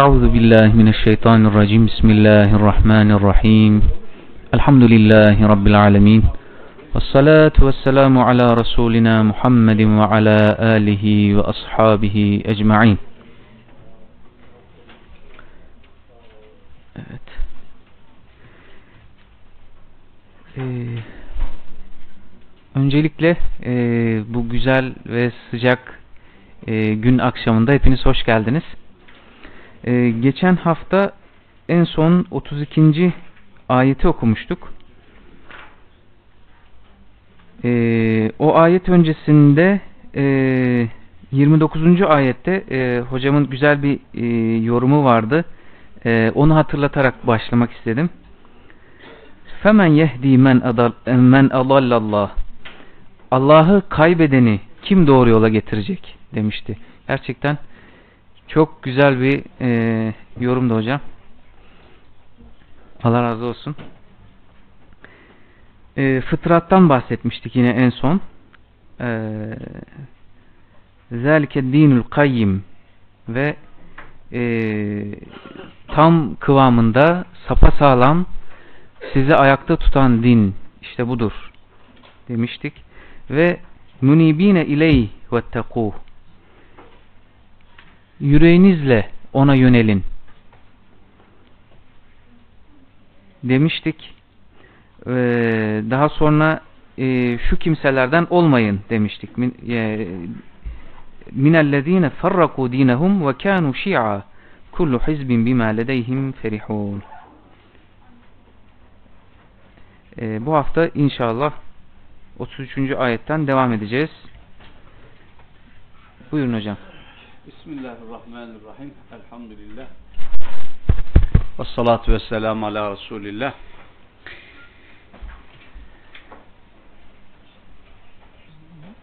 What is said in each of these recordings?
أعوذ بالله من الشيطان الرجيم. بسم الله الرحمن الرحيم. الحمد لله رب العالمين. والصلاة والسلام على رسولنا محمد وعلى آله وأصحابه أجمعين. Öncelikle e, bu güzel ve sıcak e, gün akşamında hepiniz hoş geldiniz. E, geçen hafta en son 32. ayeti okumuştuk. E, o ayet öncesinde e, 29. ayette e, hocamın güzel bir e, yorumu vardı. E, onu hatırlatarak başlamak istedim. Femen yehdi men adal men adallallah. Allah'ı kaybedeni kim doğru yola getirecek demişti. Gerçekten çok güzel bir e, yorumdu hocam. Allah razı olsun. E, fıtrattan bahsetmiştik yine en son. Zelike dinul kayyim ve e, tam kıvamında sapa sağlam sizi ayakta tutan din işte budur demiştik ve munibine ileyh vettekuh. Yüreğinizle ona yönelin. Demiştik ee, daha sonra e, şu kimselerden olmayın demiştik. Min, e, minellezine farraku dinehum ve kanu şi'a kullu hizbin bima ledeyhim ferihun. Ee, bu hafta inşallah 33. ayetten devam edeceğiz buyurun hocam Bismillahirrahmanirrahim. Elhamdülillah. Ve salatu ve selamu ala Resulillah.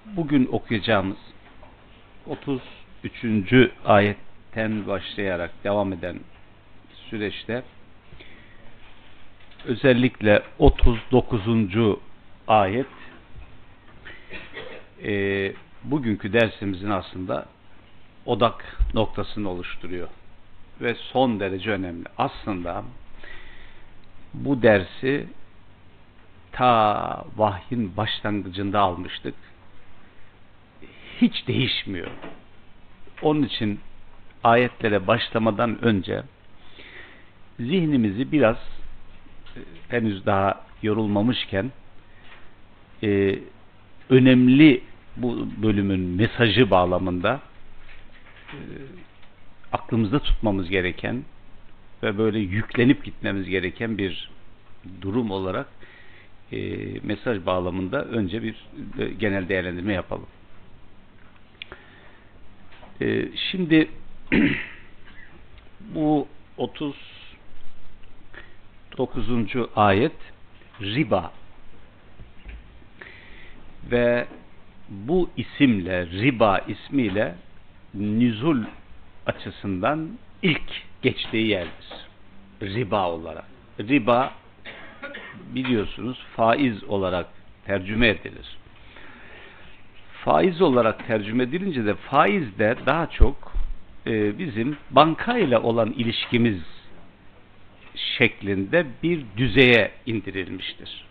Bugün okuyacağımız 33. ayetten başlayarak devam eden süreçte özellikle 39. ayet e, bugünkü dersimizin aslında odak noktasını oluşturuyor. Ve son derece önemli. Aslında bu dersi ta vahyin başlangıcında almıştık. Hiç değişmiyor. Onun için ayetlere başlamadan önce zihnimizi biraz henüz daha yorulmamışken e, önemli bu bölümün mesajı bağlamında e, aklımızda tutmamız gereken ve böyle yüklenip gitmemiz gereken bir durum olarak e, mesaj bağlamında önce bir e, genel değerlendirme yapalım. E, şimdi bu 39. ayet riba ve bu isimle riba ismiyle nüzul açısından ilk geçtiği yerdir. Riba olarak. Riba biliyorsunuz faiz olarak tercüme edilir. Faiz olarak tercüme edilince de faiz de daha çok e, bizim bankayla olan ilişkimiz şeklinde bir düzeye indirilmiştir.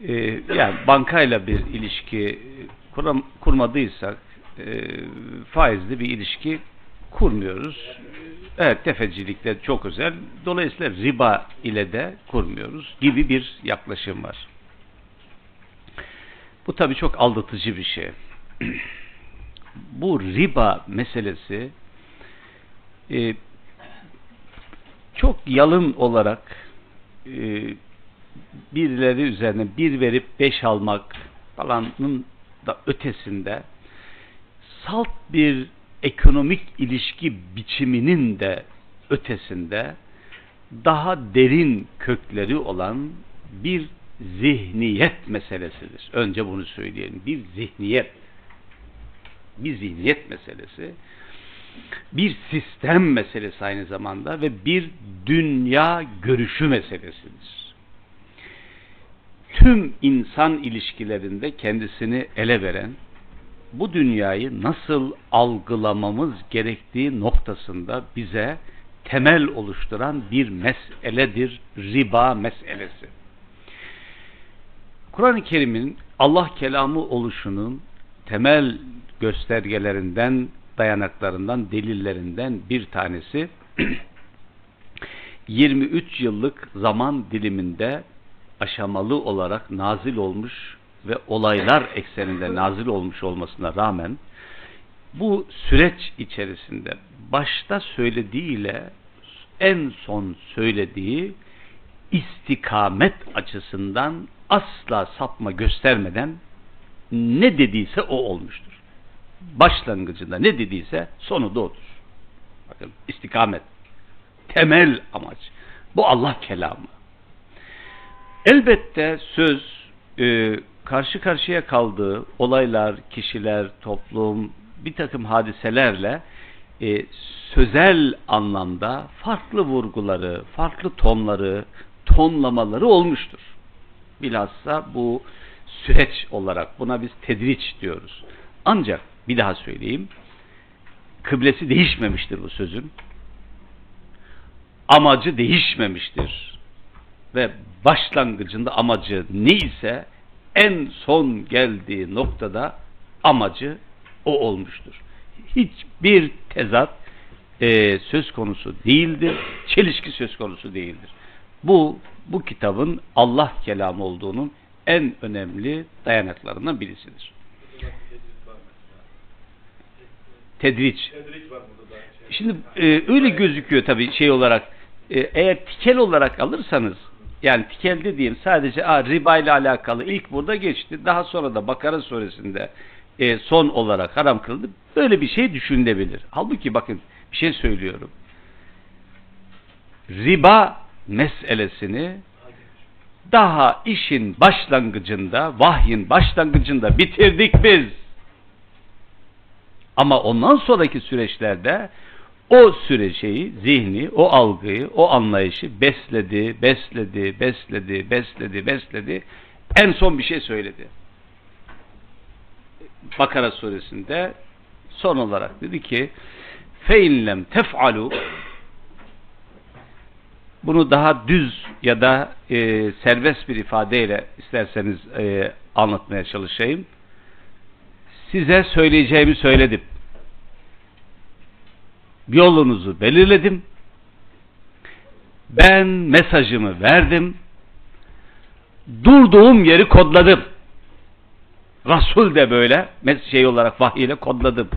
E, yani bankayla bir ilişki kuram, kurmadıysak e, faizli bir ilişki kurmuyoruz. Evet tefecilikte çok özel. Dolayısıyla riba ile de kurmuyoruz gibi bir yaklaşım var. Bu tabii çok aldatıcı bir şey. Bu riba meselesi e, çok yalın olarak e, birileri üzerine bir verip beş almak falanın da ötesinde salt bir ekonomik ilişki biçiminin de ötesinde daha derin kökleri olan bir zihniyet meselesidir. Önce bunu söyleyelim. Bir zihniyet. Bir zihniyet meselesi. Bir sistem meselesi aynı zamanda ve bir dünya görüşü meselesidir. Tüm insan ilişkilerinde kendisini ele veren bu dünyayı nasıl algılamamız gerektiği noktasında bize temel oluşturan bir meseledir riba meselesi. Kur'an-ı Kerim'in Allah kelamı oluşunun temel göstergelerinden, dayanaklarından, delillerinden bir tanesi 23 yıllık zaman diliminde aşamalı olarak nazil olmuş ve olaylar ekseninde nazil olmuş olmasına rağmen bu süreç içerisinde başta söylediğiyle en son söylediği istikamet açısından asla sapma göstermeden ne dediyse o olmuştur. Başlangıcında ne dediyse sonu da odur. Bakın istikamet. Temel amaç. Bu Allah kelamı. Elbette söz e, karşı karşıya kaldığı olaylar, kişiler, toplum, bir takım hadiselerle e, sözel anlamda farklı vurguları, farklı tonları, tonlamaları olmuştur. Bilhassa bu süreç olarak buna biz tedriç diyoruz. Ancak bir daha söyleyeyim. Kıblesi değişmemiştir bu sözün. Amacı değişmemiştir. Ve başlangıcında amacı neyse en son geldiği noktada amacı o olmuştur. Hiçbir tezat e, söz konusu değildir. Çelişki söz konusu değildir. Bu bu kitabın Allah kelamı olduğunun en önemli dayanaklarından birisidir. Tedriç. Şimdi e, öyle gözüküyor tabii şey olarak. E, eğer tikel olarak alırsanız yani tikel dediğim sadece a, riba ile alakalı ilk burada geçti. Daha sonra da Bakara suresinde e, son olarak haram kıldı. Böyle bir şey düşünülebilir. Halbuki bakın bir şey söylüyorum. Riba meselesini daha işin başlangıcında, vahyin başlangıcında bitirdik biz. Ama ondan sonraki süreçlerde o süreci, zihni, o algıyı, o anlayışı besledi, besledi, besledi, besledi, besledi. En son bir şey söyledi. Bakara suresinde son olarak dedi ki feinlem tef'alu bunu daha düz ya da e, serbest bir ifadeyle isterseniz e, anlatmaya çalışayım. Size söyleyeceğimi söyledim. Yolunuzu belirledim. Ben mesajımı verdim. Durduğum yeri kodladım. Rasul de böyle şey olarak vahiy ile kodladım.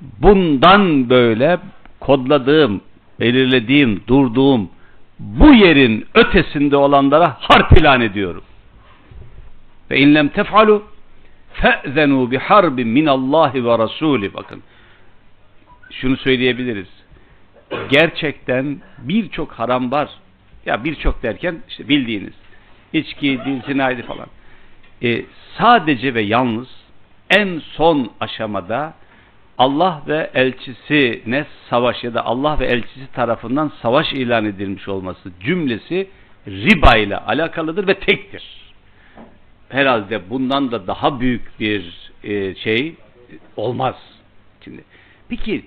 Bundan böyle kodladığım, belirlediğim, durduğum bu yerin ötesinde olanlara harp ilan ediyorum. Ve inlem tef'alu fe'zenu bi harbin min Allah ve Rasuli bakın. Şunu söyleyebiliriz. Gerçekten birçok haram var. Ya birçok derken işte bildiğiniz içki, dil, zinaydı falan. E, sadece ve yalnız en son aşamada Allah ve elçisine savaş ya da Allah ve elçisi tarafından savaş ilan edilmiş olması cümlesi riba ile alakalıdır ve tektir. Herhalde bundan da daha büyük bir e, şey olmaz. Şimdi peki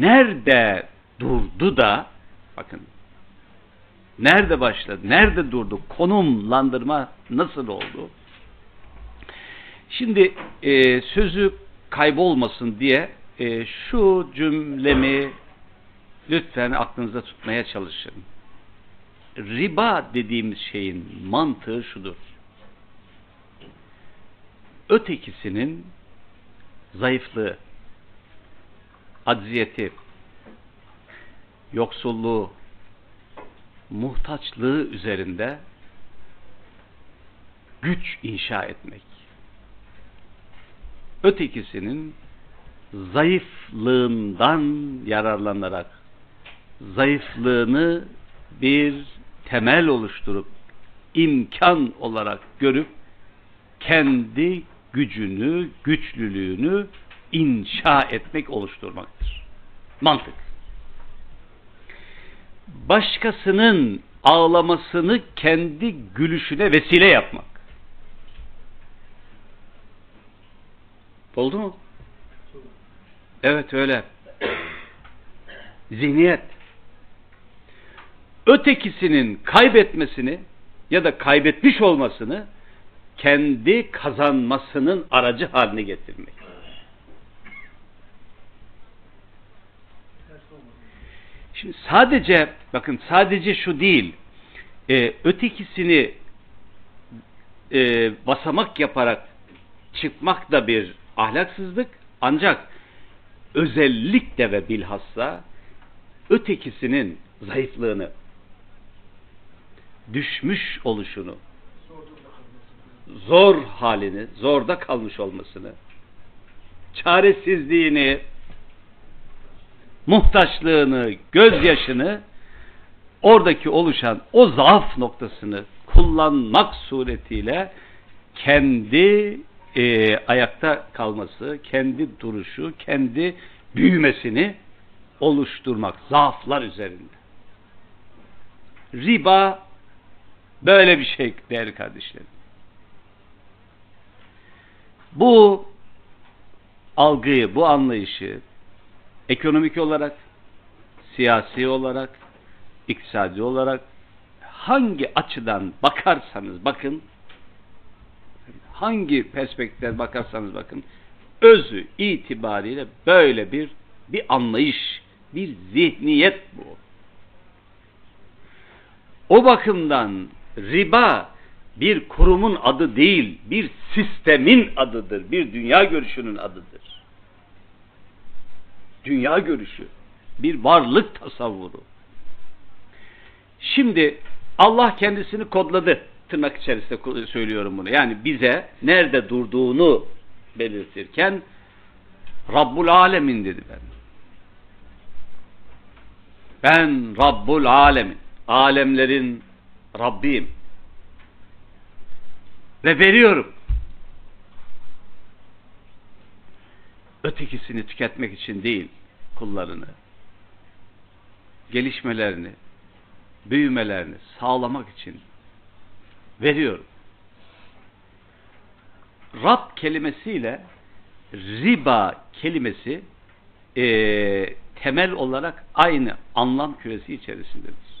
nerede durdu da bakın nerede başladı, nerede durdu, konumlandırma nasıl oldu? Şimdi e, sözü kaybolmasın diye e, şu cümlemi lütfen aklınızda tutmaya çalışın. Riba dediğimiz şeyin mantığı şudur. Ötekisinin zayıflığı, acziyeti, yoksulluğu, muhtaçlığı üzerinde güç inşa etmek. Ötekisinin zayıflığından yararlanarak zayıflığını bir temel oluşturup imkan olarak görüp kendi gücünü, güçlülüğünü inşa etmek, oluşturmaktır. Mantık. Başkasının ağlamasını kendi gülüşüne vesile yapmak. Oldu mu? Evet öyle. Zihniyet. Ötekisinin kaybetmesini ya da kaybetmiş olmasını kendi kazanmasının aracı haline getirmek. Şimdi sadece bakın sadece şu değil. E, ötekisini e, basamak yaparak çıkmak da bir ahlaksızlık ancak özellikle ve bilhassa ötekisinin zayıflığını düşmüş oluşunu zor halini, zorda kalmış olmasını çaresizliğini muhtaçlığını, gözyaşını oradaki oluşan o zaaf noktasını kullanmak suretiyle kendi e, ayakta kalması, kendi duruşu, kendi büyümesini oluşturmak zaaflar üzerinde. Riba böyle bir şey değerli kardeşlerim. Bu algıyı, bu anlayışı ekonomik olarak, siyasi olarak, iktisadi olarak hangi açıdan bakarsanız bakın hangi perspektiften bakarsanız bakın özü itibariyle böyle bir bir anlayış, bir zihniyet bu. O bakımdan riba bir kurumun adı değil, bir sistemin adıdır, bir dünya görüşünün adıdır. Dünya görüşü, bir varlık tasavvuru. Şimdi Allah kendisini kodladı. Tırnak içerisinde söylüyorum bunu. Yani bize nerede durduğunu belirtirken Rabbul Alemin dedi ben. Ben Rabbul Alemin. Alemlerin Rabbiyim. Ve veriyorum. Ötekisini tüketmek için değil kullarını. Gelişmelerini, büyümelerini sağlamak için veriyorum. Rab kelimesiyle riba kelimesi e, temel olarak aynı anlam küresi içerisindedir.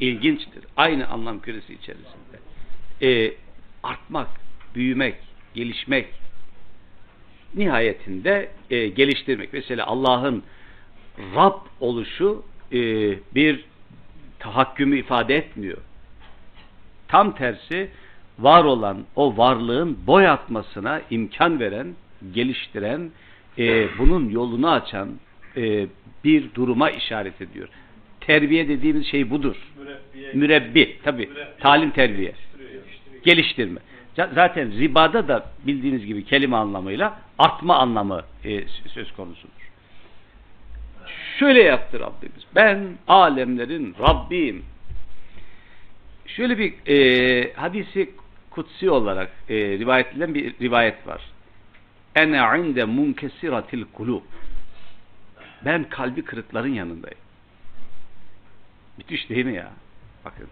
İlginçtir. Aynı anlam küresi içerisinde. E, artmak, büyümek, gelişmek, nihayetinde e, geliştirmek. Mesela Allah'ın Rab oluşu e, bir tahakkümü ifade etmiyor. Tam tersi var olan o varlığın boy atmasına imkan veren, geliştiren, e, bunun yolunu açan e, bir duruma işaret ediyor. Terbiye dediğimiz şey budur. Mürebbiye. Mürebbi, tabi. Talim terbiye. Geliştirme. Zaten ribada da bildiğiniz gibi kelime anlamıyla artma anlamı e, söz konusudur. Şöyle yaptı Rabbimiz. Ben alemlerin Rabbiyim. Şöyle bir e, hadisi kutsi olarak e, rivayet edilen bir rivayet var. Ene inde munkesiratil kulub. Ben kalbi kırıkların yanındayım. Müthiş değil mi ya? Bakın.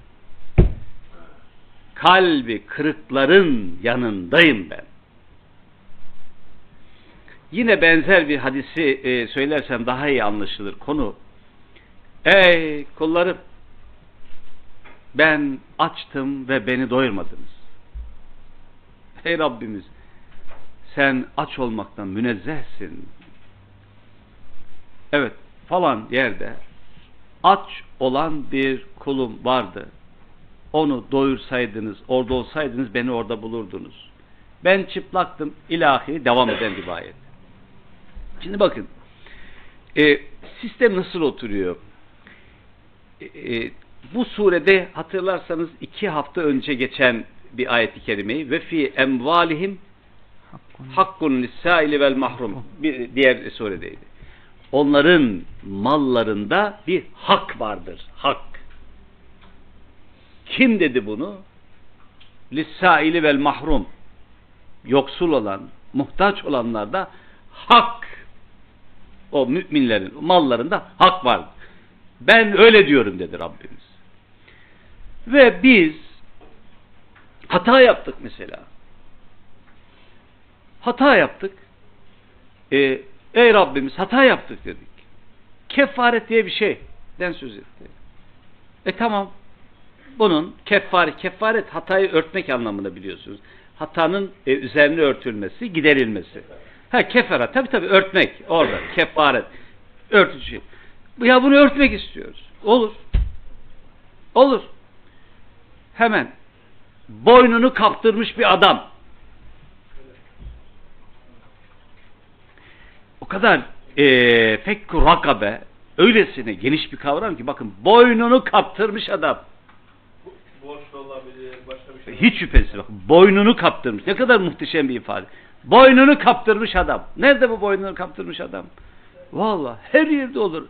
Kalbi kırıkların yanındayım ben. Yine benzer bir hadisi e, söylersem daha iyi anlaşılır konu. Ey kullarım ben açtım ve beni doyurmadınız. Ey Rabbimiz sen aç olmaktan münezzehsin. Evet falan yerde aç olan bir kulum vardı. Onu doyursaydınız, orada olsaydınız beni orada bulurdunuz. Ben çıplaktım ilahi devam eden rivayet. Şimdi bakın e, sistem nasıl oturuyor? E, e, bu surede hatırlarsanız iki hafta önce geçen bir ayet-i kerimeyi ve fi emvalihim hakkun lisaili vel mahrum bir diğer suredeydi. Onların mallarında bir hak vardır. Hak. Kim dedi bunu? Lisaili vel mahrum. Yoksul olan, muhtaç olanlarda hak. O müminlerin mallarında hak var. Ben öyle diyorum dedi Rabbimiz. Ve biz hata yaptık mesela. Hata yaptık. Ee, ey Rabbimiz hata yaptık dedik. Kefaret diye bir şeyden söz etti. E tamam. Bunun kefaret, kefaret hatayı örtmek anlamında biliyorsunuz. Hatanın e, üzerine örtülmesi, giderilmesi. Ha kefara tabi tabi örtmek orada kefaret örtücü. Ya bunu örtmek istiyoruz. Olur. Olur. Hemen boynunu kaptırmış bir adam. O kadar e, fekku rakabe öylesine geniş bir kavram ki bakın boynunu kaptırmış adam. Olabilir, başka bir şey. Hiç şüphesiz bak boynunu kaptırmış. Ne kadar muhteşem bir ifade. Boynunu kaptırmış adam. Nerede bu boynunu kaptırmış adam? Vallahi her yerde olur.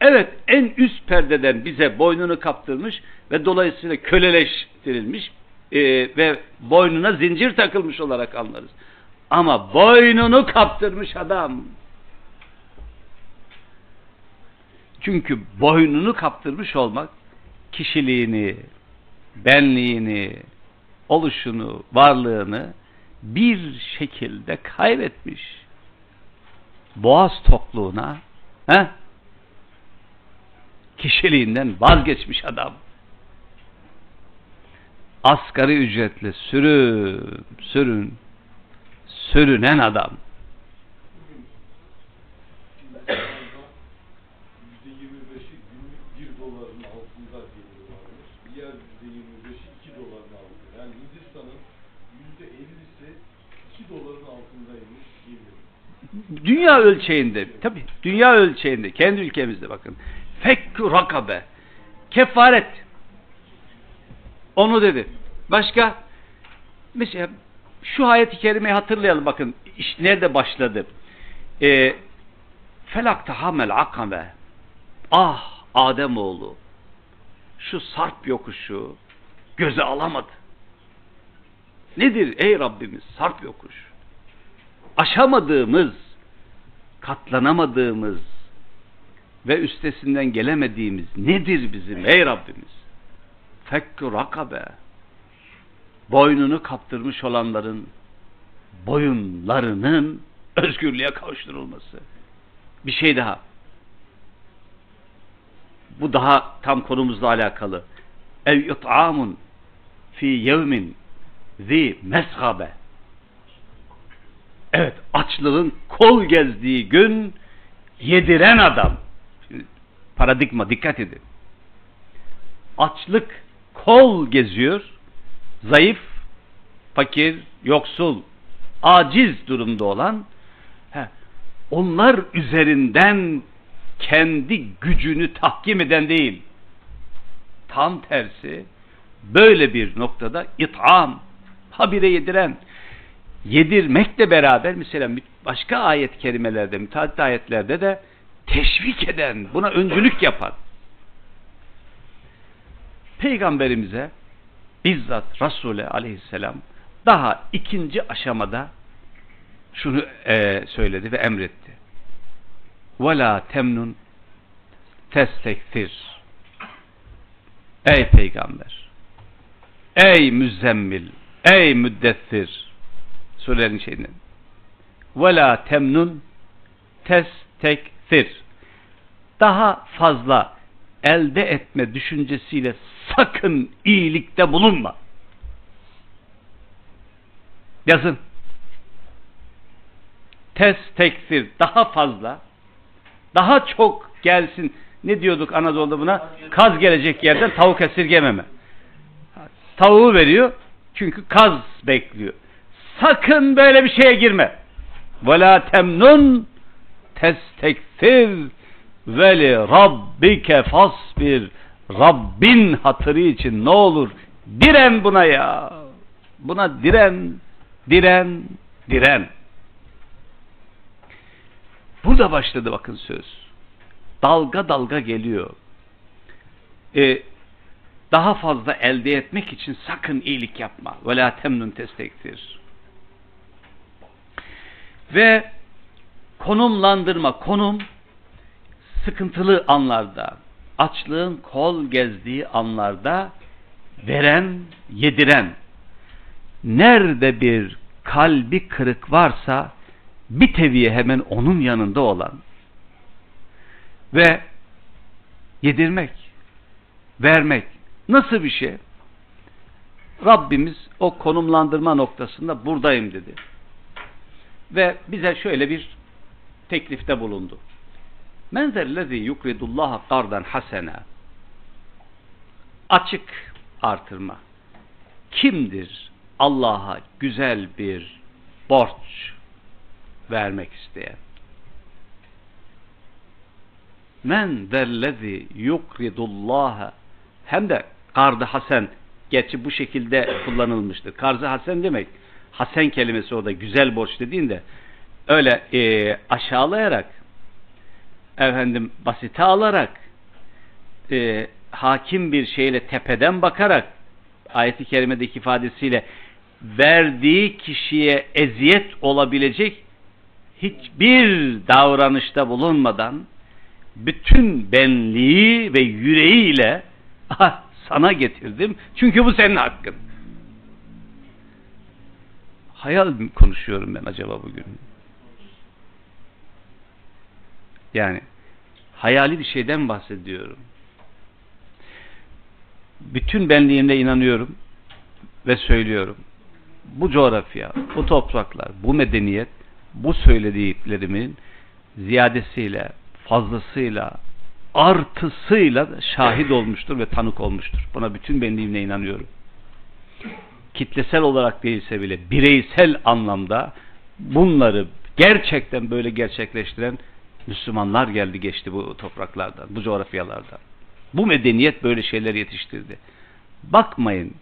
Evet en üst perdeden bize boynunu kaptırmış ve dolayısıyla köleleştirilmiş e, ve boynuna zincir takılmış olarak anlarız. Ama boynunu kaptırmış adam. Çünkü boynunu kaptırmış olmak kişiliğini, benliğini, oluşunu, varlığını bir şekilde kaybetmiş. Boğaz tokluğuna he? kişiliğinden vazgeçmiş adam. Asgari ücretle sürün, sürün, sürünen adam. Dünya ölçeğinde, tabi dünya ölçeğinde, kendi ülkemizde bakın. Fekkü rakabe, kefaret. Onu dedi. Başka? Mesela şu ayet-i kerimeyi hatırlayalım bakın. İş nerede başladı? Ee, Felak tahamel akabe. Ah Ademoğlu. Şu sarp yokuşu göze alamadı. Nedir ey Rabbimiz sarp yokuş? Aşamadığımız, katlanamadığımız ve üstesinden gelemediğimiz nedir bizim ey Rabbimiz? Fekkü rakabe. Boynunu kaptırmış olanların boyunlarının özgürlüğe kavuşturulması. Bir şey daha. Bu daha tam konumuzla alakalı. Ev yut'amun fi yevmin zi mesgabe. Evet, açlığın kol gezdiği gün yediren adam. Şimdi, paradigma dikkat edin. Açlık kol geziyor. Zayıf, fakir, yoksul, aciz durumda olan he, onlar üzerinden kendi gücünü tahkim eden değil. Tam tersi böyle bir noktada it'am habire yediren yedirmekle beraber mesela başka ayet kelimelerde, müteaddit ayetlerde de teşvik eden, buna öncülük yapan peygamberimize bizzat Resulü aleyhisselam daha ikinci aşamada şunu e, söyledi ve emretti. وَلَا temnun testekfir Ey peygamber Ey müzzemmil Ey müddessir surelerin şeyinden. Ve la temnun testekfir. Daha fazla elde etme düşüncesiyle sakın iyilikte bulunma. Yazın. Tes tekfir daha fazla daha çok gelsin. Ne diyorduk Anadolu'da buna? Kaz gelecek yerden tavuk esirgememe. Tavuğu veriyor. Çünkü kaz bekliyor. Sakın böyle bir şeye girme. Vela temnun testekfir veli rabbike fasbir Rabbin hatırı için ne olur diren buna ya. Buna diren, diren, diren. Burada başladı bakın söz. Dalga dalga geliyor. Ee, daha fazla elde etmek için sakın iyilik yapma. Ve la temnun testektir. Ve konumlandırma, konum sıkıntılı anlarda, açlığın kol gezdiği anlarda veren, yediren, nerede bir kalbi kırık varsa bir teviye hemen onun yanında olan ve yedirmek, vermek nasıl bir şey? Rabbimiz o konumlandırma noktasında buradayım dedi. Ve bize şöyle bir teklifte bulundu. Men zellezi yukridullaha kardan hasena açık artırma. Kimdir Allah'a güzel bir borç vermek isteyen? Men zellezi yukridullaha hem de kardı hasen gerçi bu şekilde kullanılmıştır. Karzı hasen demek hasen kelimesi o da güzel borç dediğinde öyle e, aşağılayarak efendim basite alarak e, hakim bir şeyle tepeden bakarak ayeti kerimedeki ifadesiyle verdiği kişiye eziyet olabilecek hiçbir davranışta bulunmadan bütün benliği ve yüreğiyle ah, sana getirdim çünkü bu senin hakkın. Hayal konuşuyorum ben acaba bugün? Yani hayali bir şeyden bahsediyorum. Bütün benliğimle inanıyorum ve söylüyorum. Bu coğrafya, bu topraklar, bu medeniyet, bu söylediklerimin ziyadesiyle, fazlasıyla, artısıyla şahit olmuştur ve tanık olmuştur. Buna bütün benliğimle inanıyorum. Kitlesel olarak değilse bile bireysel anlamda bunları gerçekten böyle gerçekleştiren Müslümanlar geldi geçti bu topraklardan, bu coğrafyalardan. Bu medeniyet böyle şeyler yetiştirdi. Bakmayın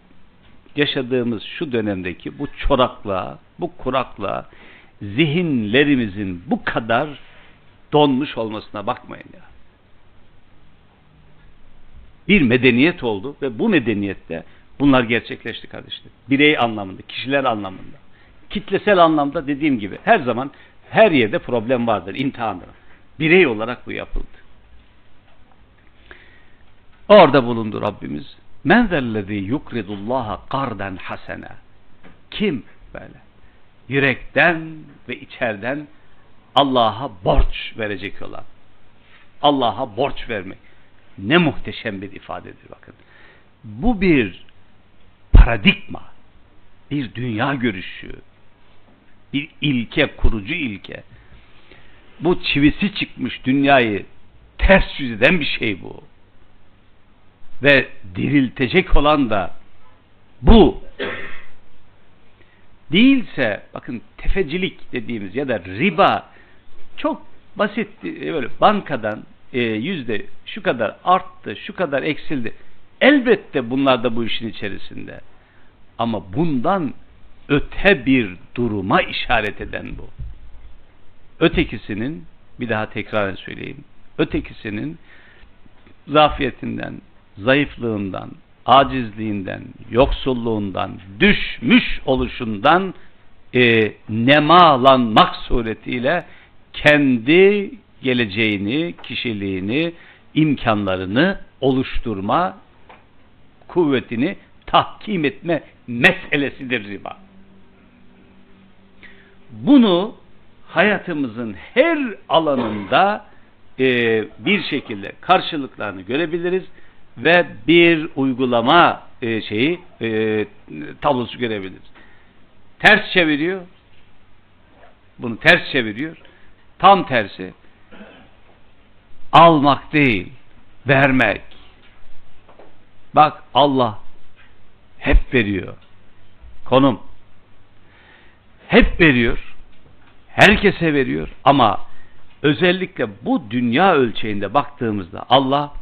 yaşadığımız şu dönemdeki bu çoraklığa, bu kuraklığa zihinlerimizin bu kadar donmuş olmasına bakmayın ya. Bir medeniyet oldu ve bu medeniyette bunlar gerçekleşti kardeşler. Birey anlamında, kişiler anlamında. Kitlesel anlamda dediğim gibi her zaman her yerde problem vardır, imtihandır. Birey olarak bu yapıldı. Orada bulundu Rabbimiz. Men zellezî yukridullaha karden hasene. Kim böyle? Yürekten ve içerden Allah'a borç verecek olan. Allah'a borç vermek. Ne muhteşem bir ifadedir bakın. Bu bir paradigma, bir dünya görüşü, bir ilke, kurucu ilke. Bu çivisi çıkmış dünyayı ters yüz eden bir şey bu. Ve diriltecek olan da bu. Değilse bakın tefecilik dediğimiz ya da riba çok basit böyle bankadan e, yüzde şu kadar arttı, şu kadar eksildi. Elbette bunlar da bu işin içerisinde. Ama bundan öte bir duruma işaret eden bu. Ötekisinin bir daha tekrar söyleyeyim. Ötekisinin zafiyetinden, zayıflığından, acizliğinden, yoksulluğundan, düşmüş oluşundan e, nemalanmak suretiyle kendi geleceğini, kişiliğini, imkanlarını oluşturma kuvvetini tahkim etme meselesidir riba. Bunu hayatımızın her alanında e, bir şekilde karşılıklarını görebiliriz ve bir uygulama e, şeyi e, tablosu görebiliriz. Ters çeviriyor. Bunu ters çeviriyor. Tam tersi. Almak değil, vermek. Bak Allah hep veriyor. Konum. Hep veriyor. Herkese veriyor ama özellikle bu dünya ölçeğinde baktığımızda Allah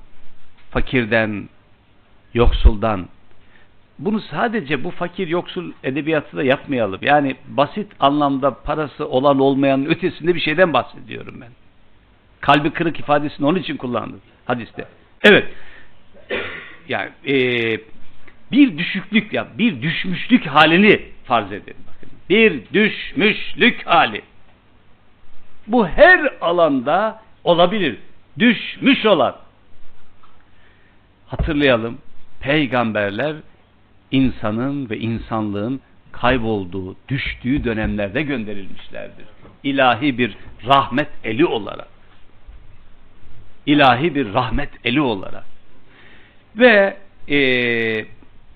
fakirden, yoksuldan bunu sadece bu fakir yoksul edebiyatı da yapmayalım. Yani basit anlamda parası olan olmayanın ötesinde bir şeyden bahsediyorum ben. Kalbi kırık ifadesini onun için kullandım hadiste. Evet. Yani e, bir düşüklük ya bir düşmüşlük halini farz edin. Bakın. Bir düşmüşlük hali. Bu her alanda olabilir. Düşmüş olan. Hatırlayalım. Peygamberler insanın ve insanlığın kaybolduğu, düştüğü dönemlerde gönderilmişlerdir. İlahi bir rahmet eli olarak. İlahi bir rahmet eli olarak. Ve e,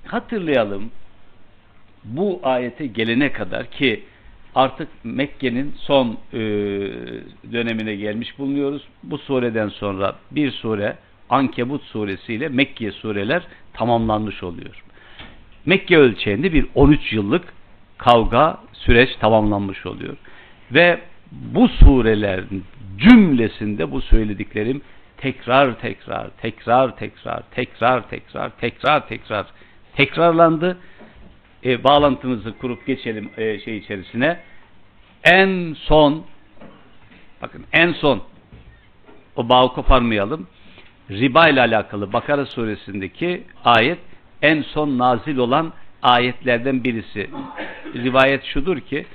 hatırlayalım bu ayete gelene kadar ki artık Mekke'nin son e, dönemine gelmiş bulunuyoruz. Bu sureden sonra bir sure Ankebut suresiyle Mekke sureler tamamlanmış oluyor. Mekke ölçeğinde bir 13 yıllık kavga süreç tamamlanmış oluyor. Ve bu surelerin cümlesinde bu söylediklerim tekrar tekrar tekrar tekrar tekrar tekrar tekrar tekrar tekrarlandı. E, bağlantımızı kurup geçelim e, şey içerisine. En son bakın en son o bağı koparmayalım. Riba ile alakalı Bakara suresindeki ayet en son nazil olan ayetlerden birisi. Rivayet şudur ki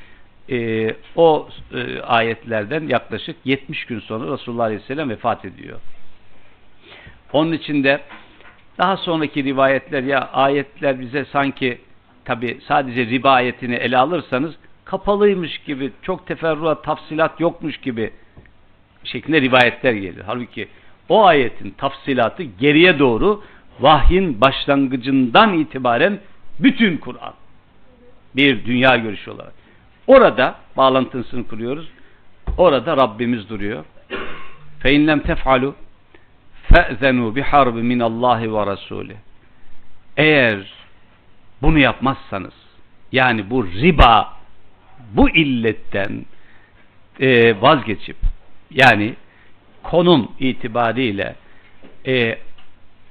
e, o e, ayetlerden yaklaşık 70 gün sonra Resulullah Aleyhisselam vefat ediyor. Onun içinde daha sonraki rivayetler ya ayetler bize sanki tabi sadece riba ayetini ele alırsanız kapalıymış gibi çok teferruat tafsilat yokmuş gibi şeklinde rivayetler gelir. Halbuki o ayetin tafsilatı geriye doğru vahyin başlangıcından itibaren bütün Kur'an bir dünya görüşü olarak. Orada bağlantısını kuruyoruz. Orada Rabbimiz duruyor. Fe inlem tef'alu harbi min Allahi ve Resulü. Eğer bunu yapmazsanız yani bu riba bu illetten e, vazgeçip yani konum itibariyle e,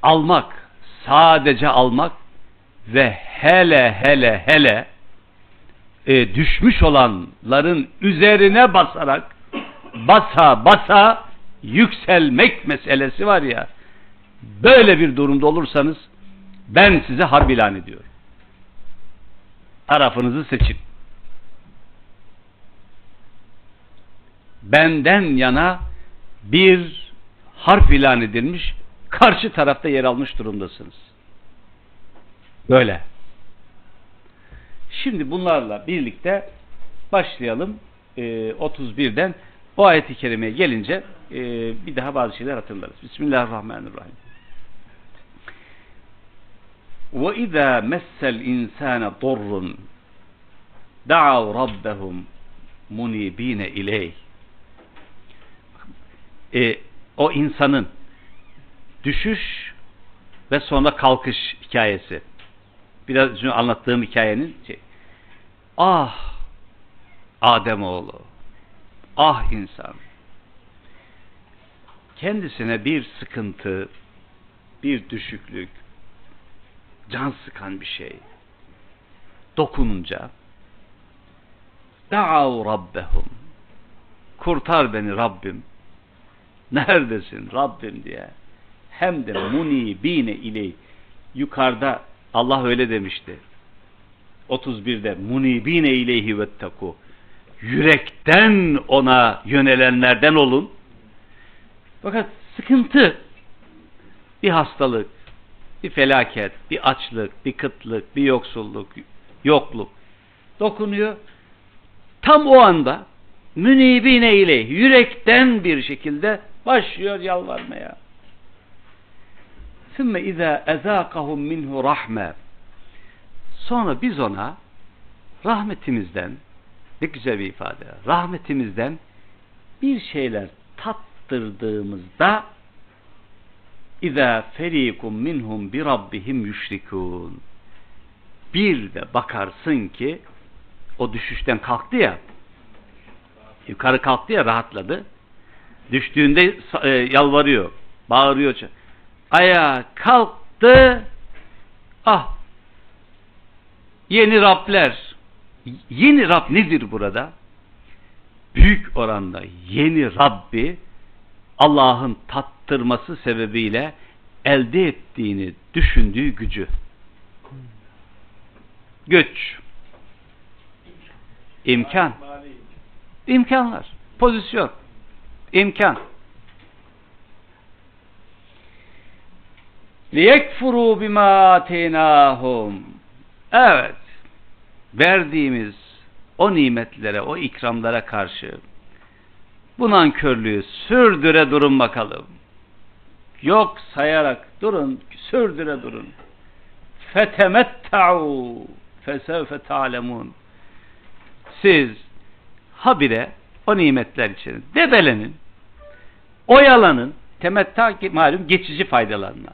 almak sadece almak ve hele hele hele e, düşmüş olanların üzerine basarak basa basa yükselmek meselesi var ya böyle bir durumda olursanız ben size harp ilan ediyorum. Tarafınızı seçin. Benden yana bir harf ilan edilmiş, karşı tarafta yer almış durumdasınız. Böyle. Şimdi bunlarla birlikte başlayalım. E, 31'den o ayet-i kerimeye gelince e, bir daha bazı şeyler hatırlarız. Bismillahirrahmanirrahim. Ve izâ messel insâne dorrun da'av rabbehum munibine ileyh. E, o insanın düşüş ve sonra kalkış hikayesi. Biraz önce anlattığım hikayenin şey. Ah Ademoğlu ah insan. Kendisine bir sıkıntı bir düşüklük can sıkan bir şey dokununca da'av rabbehum kurtar beni Rabbim neredesin Rabbim? diye. Hem de munibine ile yukarıda Allah öyle demişti. 31'de munibine ileyhi vettaku yürekten ona yönelenlerden olun. Fakat sıkıntı bir hastalık, bir felaket, bir açlık, bir kıtlık, bir yoksulluk, yokluk dokunuyor. Tam o anda münibine ile yürekten bir şekilde başlıyor yalvarmaya. Sümme izâ ezâkahum minhu rahme. Sonra biz ona rahmetimizden, ne güzel bir ifade. Rahmetimizden bir şeyler tattırdığımızda İza ferikum minhum bi rabbihim yüşrikun. Bir de bakarsın ki o düşüşten kalktı ya yukarı kalktı ya rahatladı. Düştüğünde e, yalvarıyor, bağırıyor. Ayağa kalktı. Ah. Yeni Rabler. Yeni Rab nedir burada? Büyük oranda yeni Rabbi Allah'ın tattırması sebebiyle elde ettiğini düşündüğü gücü. Güç. imkan, imkanlar. Pozisyon. imkan. liyekfuru bima atenahum. Evet. Verdiğimiz o nimetlere, o ikramlara karşı bu nankörlüğü sürdüre durun bakalım. Yok sayarak durun, sürdüre durun. Fetemetta'u fesevfe ta'lemun. Siz habire o nimetler için debelenin, oyalanın, temetta malum geçici faydalarına.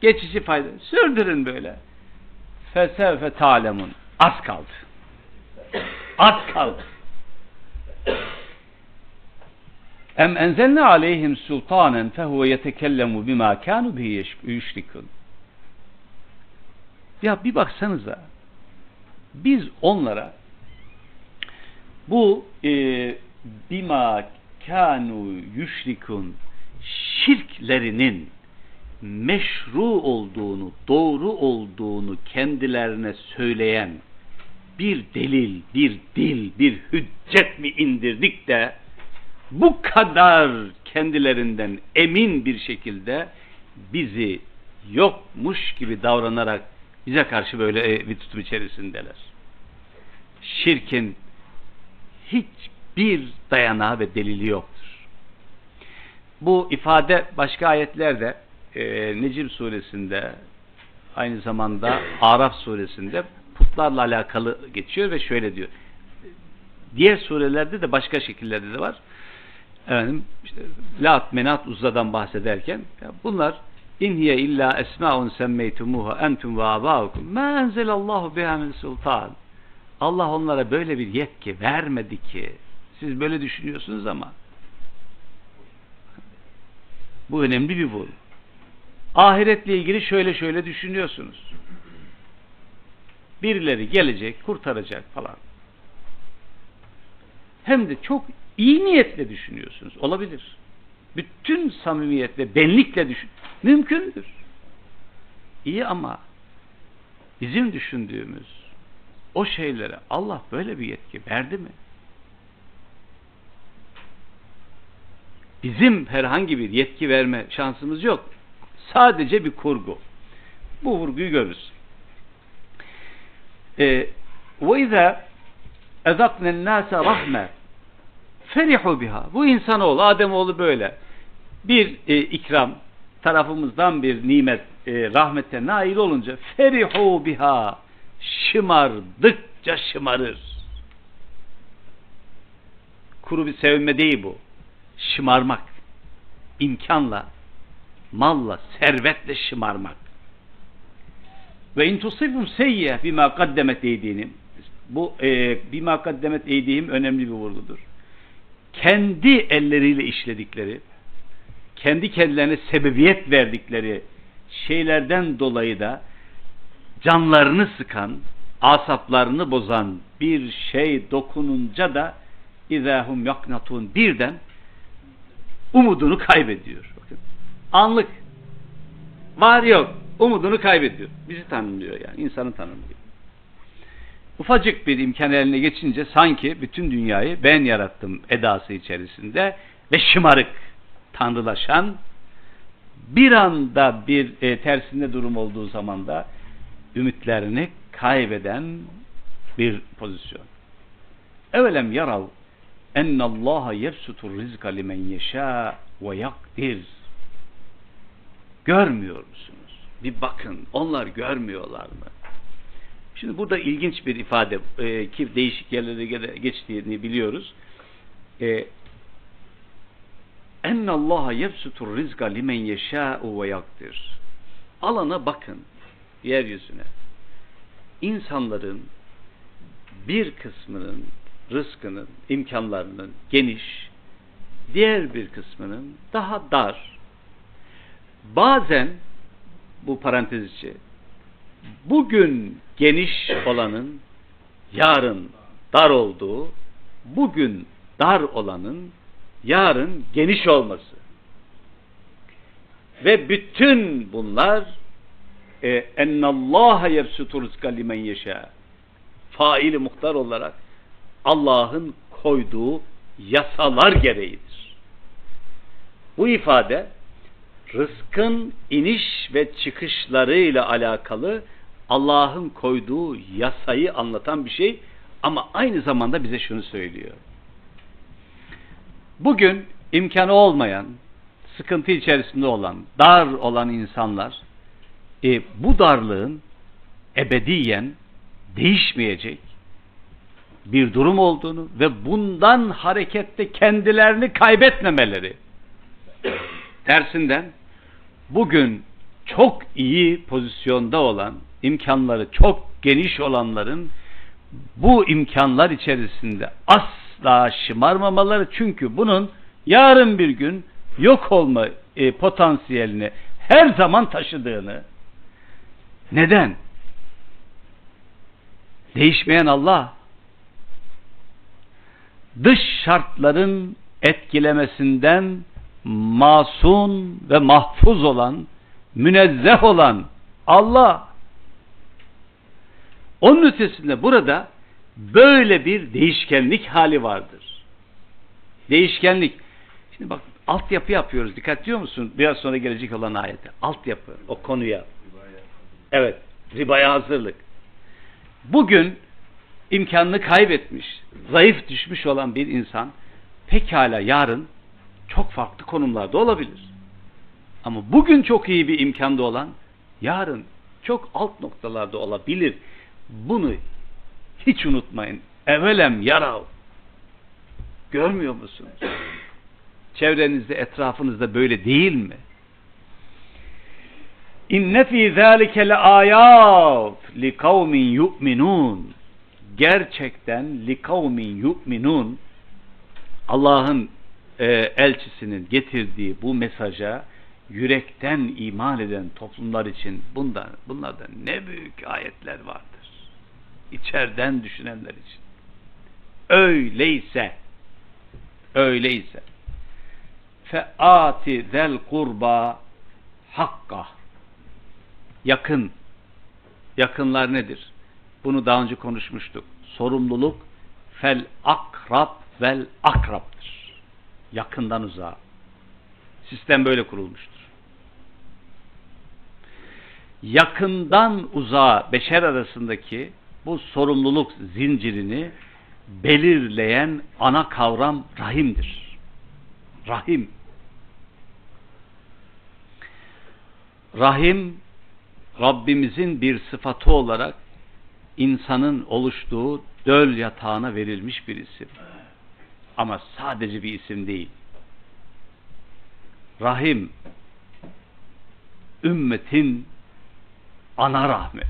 Geçici fayda. Sürdürün böyle. Fesevfe ta'lemun. Az kaldı. Az kaldı. Em enzelne aleyhim sultanen fehuve yetekellemu bima kanu bihi yüşrikun. Ya bir baksanıza biz onlara bu e, bima kanu yüşrikun şirklerinin meşru olduğunu, doğru olduğunu kendilerine söyleyen bir delil, bir dil, bir hüccet mi indirdik de bu kadar kendilerinden emin bir şekilde bizi yokmuş gibi davranarak bize karşı böyle e, bir tutum içerisindeler. Şirkin hiçbir dayanağı ve delili yoktur. Bu ifade başka ayetlerde e, Necim suresinde aynı zamanda Araf suresinde putlarla alakalı geçiyor ve şöyle diyor. Diğer surelerde de başka şekillerde de var. Efendim işte Lat, Menat, Uzza'dan bahsederken ya bunlar in hiye illa esmaun semmeytumuha entum ve abaukum ma enzelallahu biha min sultan. Allah onlara böyle bir yetki vermedi ki. Siz böyle düşünüyorsunuz ama bu önemli bir vurgu. Ahiretle ilgili şöyle şöyle düşünüyorsunuz. Birileri gelecek, kurtaracak falan. Hem de çok iyi niyetle düşünüyorsunuz. Olabilir. Bütün samimiyetle, benlikle düşün. Mümkündür. İyi ama bizim düşündüğümüz o şeylere Allah böyle bir yetki verdi mi? Bizim herhangi bir yetki verme şansımız yok. Sadece bir kurgu. Bu vurguyu görürüz. وَاِذَا اَذَقْنَ النَّاسَ رَحْمَ ferihu biha. Bu insanoğlu, Ademoğlu böyle. Bir e, ikram, tarafımızdan bir nimet, e, rahmete nail olunca ferihu biha. Şımardıkça şımarır. Kuru bir sevinme değil bu. Şımarmak. imkanla, malla, servetle şımarmak. Ve in tusibum seyye bima kaddemet eydinim. Bu e, bima kaddemet eydihim önemli bir vurgudur kendi elleriyle işledikleri, kendi kendilerine sebebiyet verdikleri şeylerden dolayı da canlarını sıkan, asaplarını bozan bir şey dokununca da izahum yaknatun birden umudunu kaybediyor. Bakın. Anlık var yok umudunu kaybediyor. Bizi tanımlıyor yani insanı tanımlıyor ufacık bir imkan eline geçince sanki bütün dünyayı ben yarattım edası içerisinde ve şımarık, tanrılaşan bir anda bir e, tersinde durum olduğu zaman da ümitlerini kaybeden bir pozisyon. Evelem yarav ennallaha yefsutur rizka limen yeşâ ve yakdir. Görmüyor musunuz? Bir bakın. Onlar görmüyorlar mı? Şimdi burada ilginç bir ifade e, ki değişik yerlere geçtiğini biliyoruz. E, Enne Allaha yebsutur rizqa limen yeşâ'u ve yakdir. Alana bakın yeryüzüne. İnsanların bir kısmının rızkının, imkanlarının geniş, diğer bir kısmının daha dar. Bazen bu parantez içi bugün geniş olanın yarın dar olduğu, bugün dar olanın yarın geniş olması. Ve bütün bunlar e, ennallaha yebsutu rizka limen yeşâ faili muhtar olarak Allah'ın koyduğu yasalar gereğidir. Bu ifade rızkın iniş ve çıkışlarıyla alakalı Allah'ın koyduğu yasayı anlatan bir şey ama aynı zamanda bize şunu söylüyor. Bugün imkanı olmayan, sıkıntı içerisinde olan, dar olan insanlar e, bu darlığın ebediyen değişmeyecek bir durum olduğunu ve bundan hareketle kendilerini kaybetmemeleri tersinden bugün çok iyi pozisyonda olan, imkanları çok geniş olanların bu imkanlar içerisinde asla şımarmamaları çünkü bunun yarın bir gün yok olma e, potansiyelini her zaman taşıdığını neden? Değişmeyen Allah dış şartların etkilemesinden masum ve mahfuz olan, münezzeh olan Allah. Onun ötesinde burada böyle bir değişkenlik hali vardır. Değişkenlik. Şimdi bak altyapı yapıyoruz. Dikkat ediyor musun? Biraz sonra gelecek olan ayete. Altyapı o konuya. Evet. Ribaya hazırlık. Bugün imkanını kaybetmiş, zayıf düşmüş olan bir insan pekala yarın çok farklı konumlarda olabilir. Ama bugün çok iyi bir imkanda olan yarın çok alt noktalarda olabilir. Bunu hiç unutmayın. Evelem yarav. Görmüyor musunuz? Çevrenizde, etrafınızda böyle değil mi? İnne fî zâlike le âyât li kavmin yu'minûn. Gerçekten li kavmin yu'minûn Allah'ın e, elçisinin getirdiği bu mesaja yürekten iman eden toplumlar için bundan, bunlarda ne büyük ayetler vardır. İçeriden düşünenler için. Öyleyse öyleyse feati zel kurba hakka yakın yakınlar nedir? Bunu daha önce konuşmuştuk. Sorumluluk fel akrab vel akraptır yakından uzağa. Sistem böyle kurulmuştur. Yakından uzağa beşer arasındaki bu sorumluluk zincirini belirleyen ana kavram rahimdir. Rahim. Rahim Rabbimizin bir sıfatı olarak insanın oluştuğu döl yatağına verilmiş bir isim. Ama sadece bir isim değil. Rahim ümmetin ana rahmi.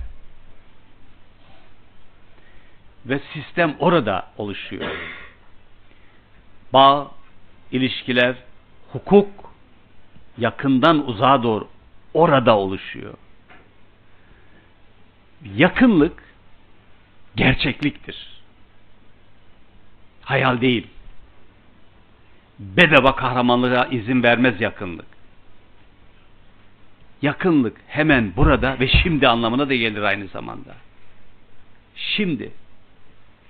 Ve sistem orada oluşuyor. Bağ, ilişkiler, hukuk yakından uzağa doğru orada oluşuyor. Yakınlık gerçekliktir. Hayal değil bedava kahramanlığa izin vermez yakınlık. Yakınlık hemen burada ve şimdi anlamına da gelir aynı zamanda. Şimdi.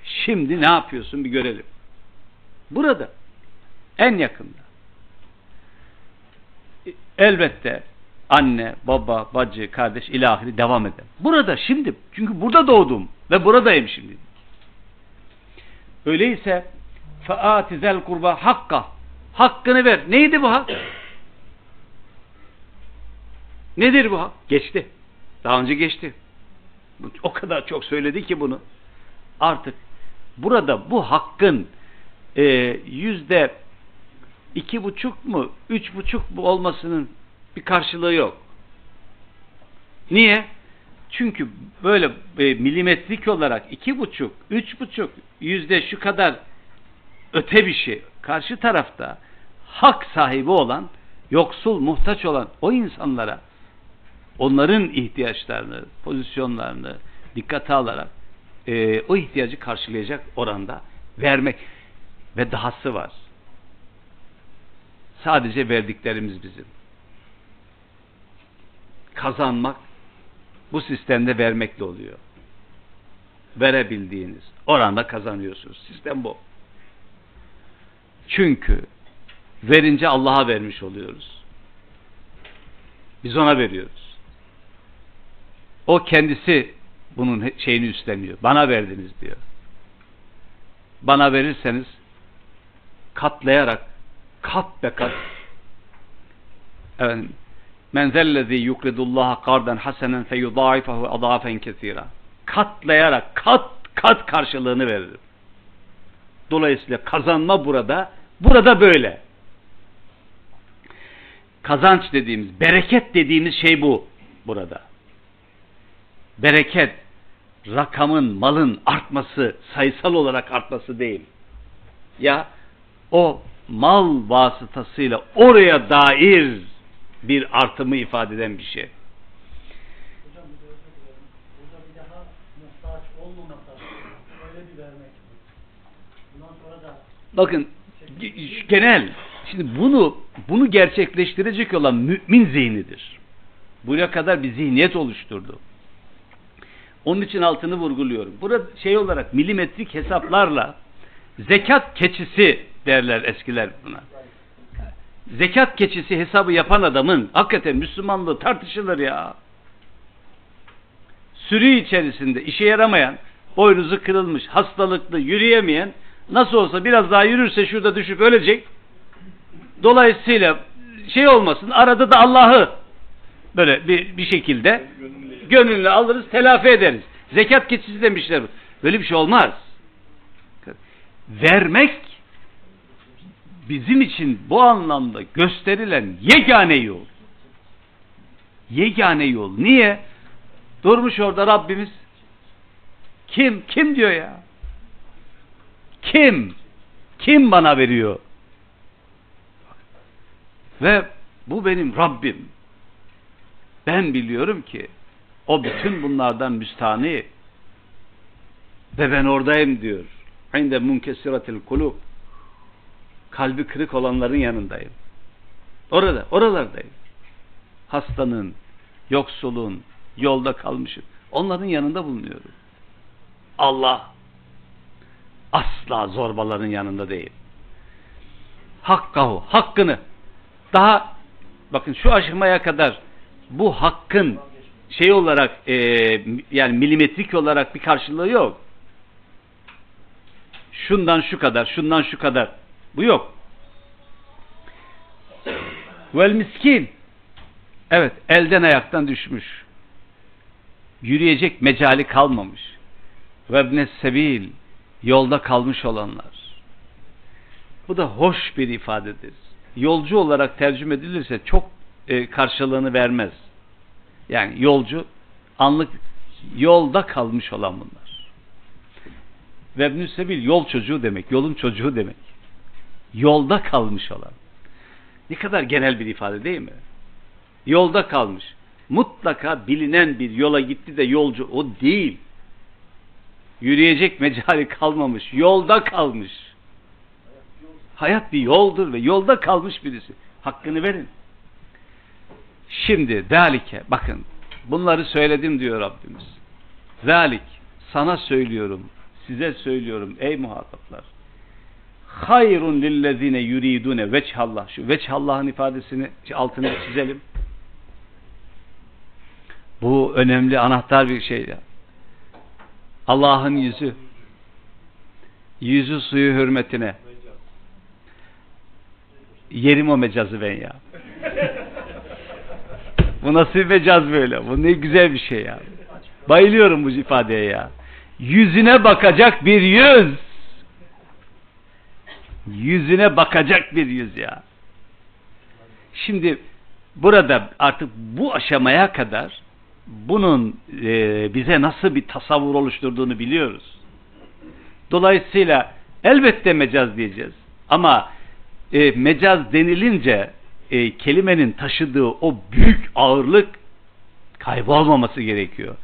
Şimdi ne yapıyorsun bir görelim. Burada. En yakında. Elbette anne, baba, bacı, kardeş ilahiri devam eder. Burada şimdi. Çünkü burada doğdum ve buradayım şimdi. Öyleyse faatizel kurba hakka Hakkını ver. Neydi bu hak? Nedir bu hak? Geçti. Daha önce geçti. O kadar çok söyledi ki bunu. Artık burada bu hakkın e, yüzde iki buçuk mu, üç buçuk mu olmasının bir karşılığı yok. Niye? Çünkü böyle e, milimetrik olarak iki buçuk, üç buçuk yüzde şu kadar öte bir şey. Karşı tarafta hak sahibi olan, yoksul, muhtaç olan o insanlara onların ihtiyaçlarını, pozisyonlarını dikkate alarak e, o ihtiyacı karşılayacak oranda vermek ve dahası var. Sadece verdiklerimiz bizim. Kazanmak bu sistemde vermekle oluyor. Verebildiğiniz oranda kazanıyorsunuz. Sistem bu. Çünkü Verince Allah'a vermiş oluyoruz. Biz ona veriyoruz. O kendisi bunun şeyini üstleniyor. Bana verdiniz diyor. Bana verirseniz katlayarak kat be kat efendim men zellezi yukridullaha kardan hasenen feyudaifahu adafen kesira katlayarak kat kat karşılığını veririm. Dolayısıyla kazanma burada burada böyle. Kazanç dediğimiz, bereket dediğimiz şey bu burada. Bereket rakamın, malın artması, sayısal olarak artması değil. Ya o mal vasıtasıyla oraya dair bir artımı ifade eden bir şey. Bakın ge- genel şimdi bunu bunu gerçekleştirecek olan mümin zihnidir. Buraya kadar bir zihniyet oluşturdu. Onun için altını vurguluyorum. Burada şey olarak milimetrik hesaplarla zekat keçisi derler eskiler buna. Zekat keçisi hesabı yapan adamın hakikaten Müslümanlığı tartışılır ya. Sürü içerisinde işe yaramayan, boynuzu kırılmış, hastalıklı, yürüyemeyen nasıl olsa biraz daha yürürse şurada düşüp ölecek. Dolayısıyla şey olmasın arada da Allah'ı böyle bir, bir şekilde gönlünü alırız telafi ederiz. Zekat keçisi demişler. Böyle bir şey olmaz. Vermek bizim için bu anlamda gösterilen yegane yol. Yegane yol. Niye? Durmuş orada Rabbimiz. Kim? Kim diyor ya? Kim? Kim bana veriyor? Ve bu benim Rabbim. Ben biliyorum ki o bütün bunlardan müstahni ve ben oradayım diyor. İnde munkesiratil kulub. Kalbi kırık olanların yanındayım. Orada, oralardayım. Hastanın, yoksulun, yolda kalmışın. Onların yanında bulunuyorum. Allah asla zorbaların yanında değil. Hakkahu, hakkını. Daha bakın şu aşamaya kadar bu hakkın şey olarak e, yani milimetrik olarak bir karşılığı yok. Şundan şu kadar, şundan şu kadar. Bu yok. Vel miskin. Evet, elden ayaktan düşmüş. Yürüyecek mecali kalmamış. Ve ibnes sebil. Yolda kalmış olanlar. Bu da hoş bir ifadedir. Yolcu olarak tercüme edilirse çok e, karşılığını vermez. Yani yolcu anlık yolda kalmış olan bunlar. Ve ibn sebil yol çocuğu demek, yolun çocuğu demek. Yolda kalmış olan. Ne kadar genel bir ifade değil mi? Yolda kalmış. Mutlaka bilinen bir yola gitti de yolcu o değil. Yürüyecek mecali kalmamış. Yolda kalmış. Hayat bir yoldur ve yolda kalmış birisi. Hakkını verin. Şimdi dalike bakın bunları söyledim diyor Rabbimiz. Zalik sana söylüyorum, size söylüyorum ey muhataplar. Hayrun lillezine yuridune veçhallah. Şu veçhallah'ın ifadesini altını çizelim. Bu önemli anahtar bir şey ya. Allah'ın yüzü. Yüzü suyu hürmetine. Yerim o mecazı ben ya. Bu nasıl bir mecaz böyle? Bu ne güzel bir şey ya. Bayılıyorum bu ifadeye ya. Yüzüne bakacak bir yüz. Yüzüne bakacak bir yüz ya. Şimdi burada artık bu aşamaya kadar bunun e, bize nasıl bir tasavvur oluşturduğunu biliyoruz. Dolayısıyla elbette mecaz diyeceğiz. Ama e, mecaz denilince e, kelimenin taşıdığı o büyük ağırlık kaybolmaması gerekiyor.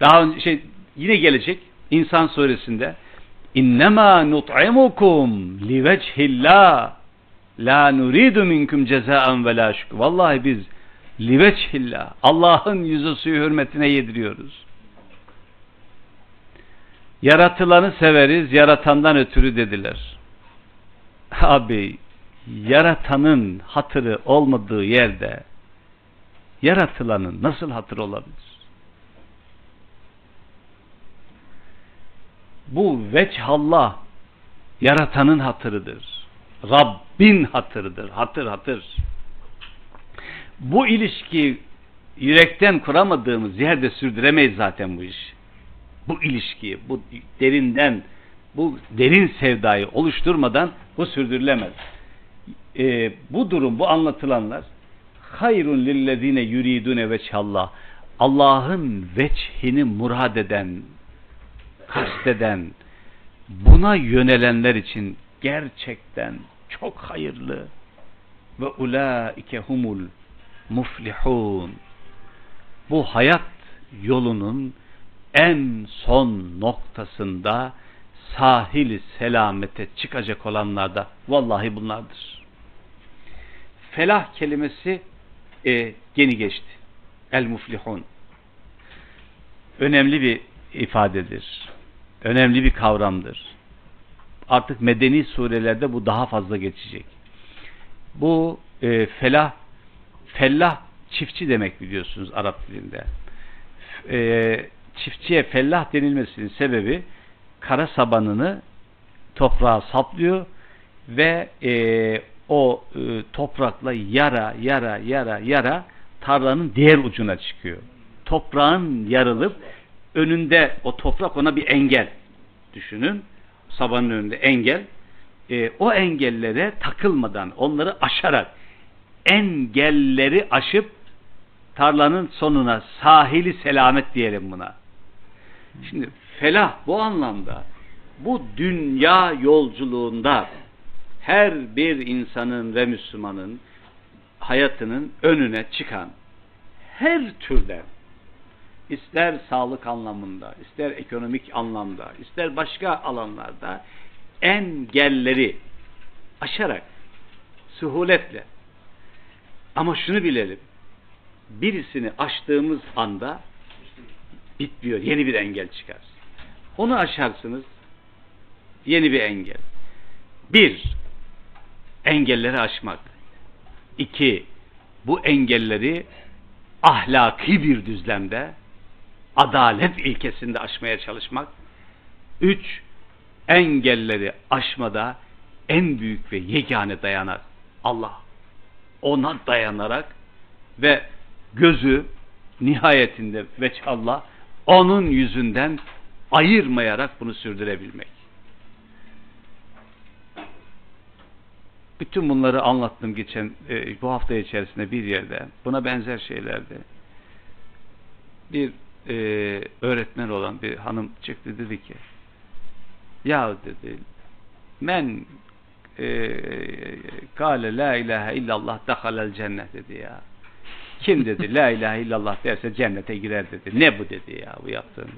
Daha önce şey yine gelecek İnsan suresinde İnnemâ nut'imukum liveçhillâh la nuridu minkum cezaen ve la. Vallahi biz liveçhillah Allah'ın yüzü suyu hürmetine yediriyoruz. Yaratılanı severiz, yaratandan ötürü dediler. Abi, yaratanın hatırı olmadığı yerde yaratılanın nasıl hatırı olabilir? Bu veçhallah yaratanın hatırıdır. Rabbin hatırıdır. Hatır hatır. Bu ilişki yürekten kuramadığımız yerde sürdüremeyiz zaten bu iş. Bu ilişkiyi, bu derinden, bu derin sevdayı oluşturmadan bu sürdürülemez. Ee, bu durum, bu anlatılanlar hayrun lillezine yuridune veçhallah Allah'ın veçhini murad eden, kasteden, buna yönelenler için gerçekten çok hayırlı ve ulaike humul muflihun bu hayat yolunun en son noktasında sahili selamete çıkacak olanlar da vallahi bunlardır. Felah kelimesi e, yeni geçti. El muflihun. Önemli bir ifadedir. Önemli bir kavramdır. Artık medeni surelerde bu daha fazla geçecek. Bu e, felah fellah çiftçi demek biliyorsunuz Arap dilinde. E, çiftçiye fellah denilmesinin sebebi kara sabanını toprağa saplıyor ve e, o e, toprakla yara yara yara yara tarlanın diğer ucuna çıkıyor. Toprağın yarılıp önünde o toprak ona bir engel düşünün. Sabanın önünde engel. E, o engellere takılmadan onları aşarak engelleri aşıp tarlanın sonuna sahili selamet diyelim buna. Şimdi felah bu anlamda bu dünya yolculuğunda her bir insanın ve Müslümanın hayatının önüne çıkan her türden ister sağlık anlamında, ister ekonomik anlamda, ister başka alanlarda engelleri aşarak suhuletle ama şunu bilelim birisini aştığımız anda bitmiyor. Yeni bir engel çıkar. Onu aşarsınız yeni bir engel. Bir, engelleri aşmak. İki, bu engelleri ahlaki bir düzlemde adalet ilkesinde aşmaya çalışmak. Üç, engelleri aşmada en büyük ve yegane dayanak Allah. Ona dayanarak ve gözü nihayetinde Allah onun yüzünden ayırmayarak bunu sürdürebilmek. Bütün bunları anlattım geçen e, bu hafta içerisinde bir yerde. Buna benzer şeylerde. Bir e, öğretmen olan bir hanım çıktı dedi ki ya dedi men e, kale la ilahe illallah dehalel cennet dedi ya. Kim dedi la ilahe illallah derse cennete girer dedi. Ne bu dedi ya bu yaptığın.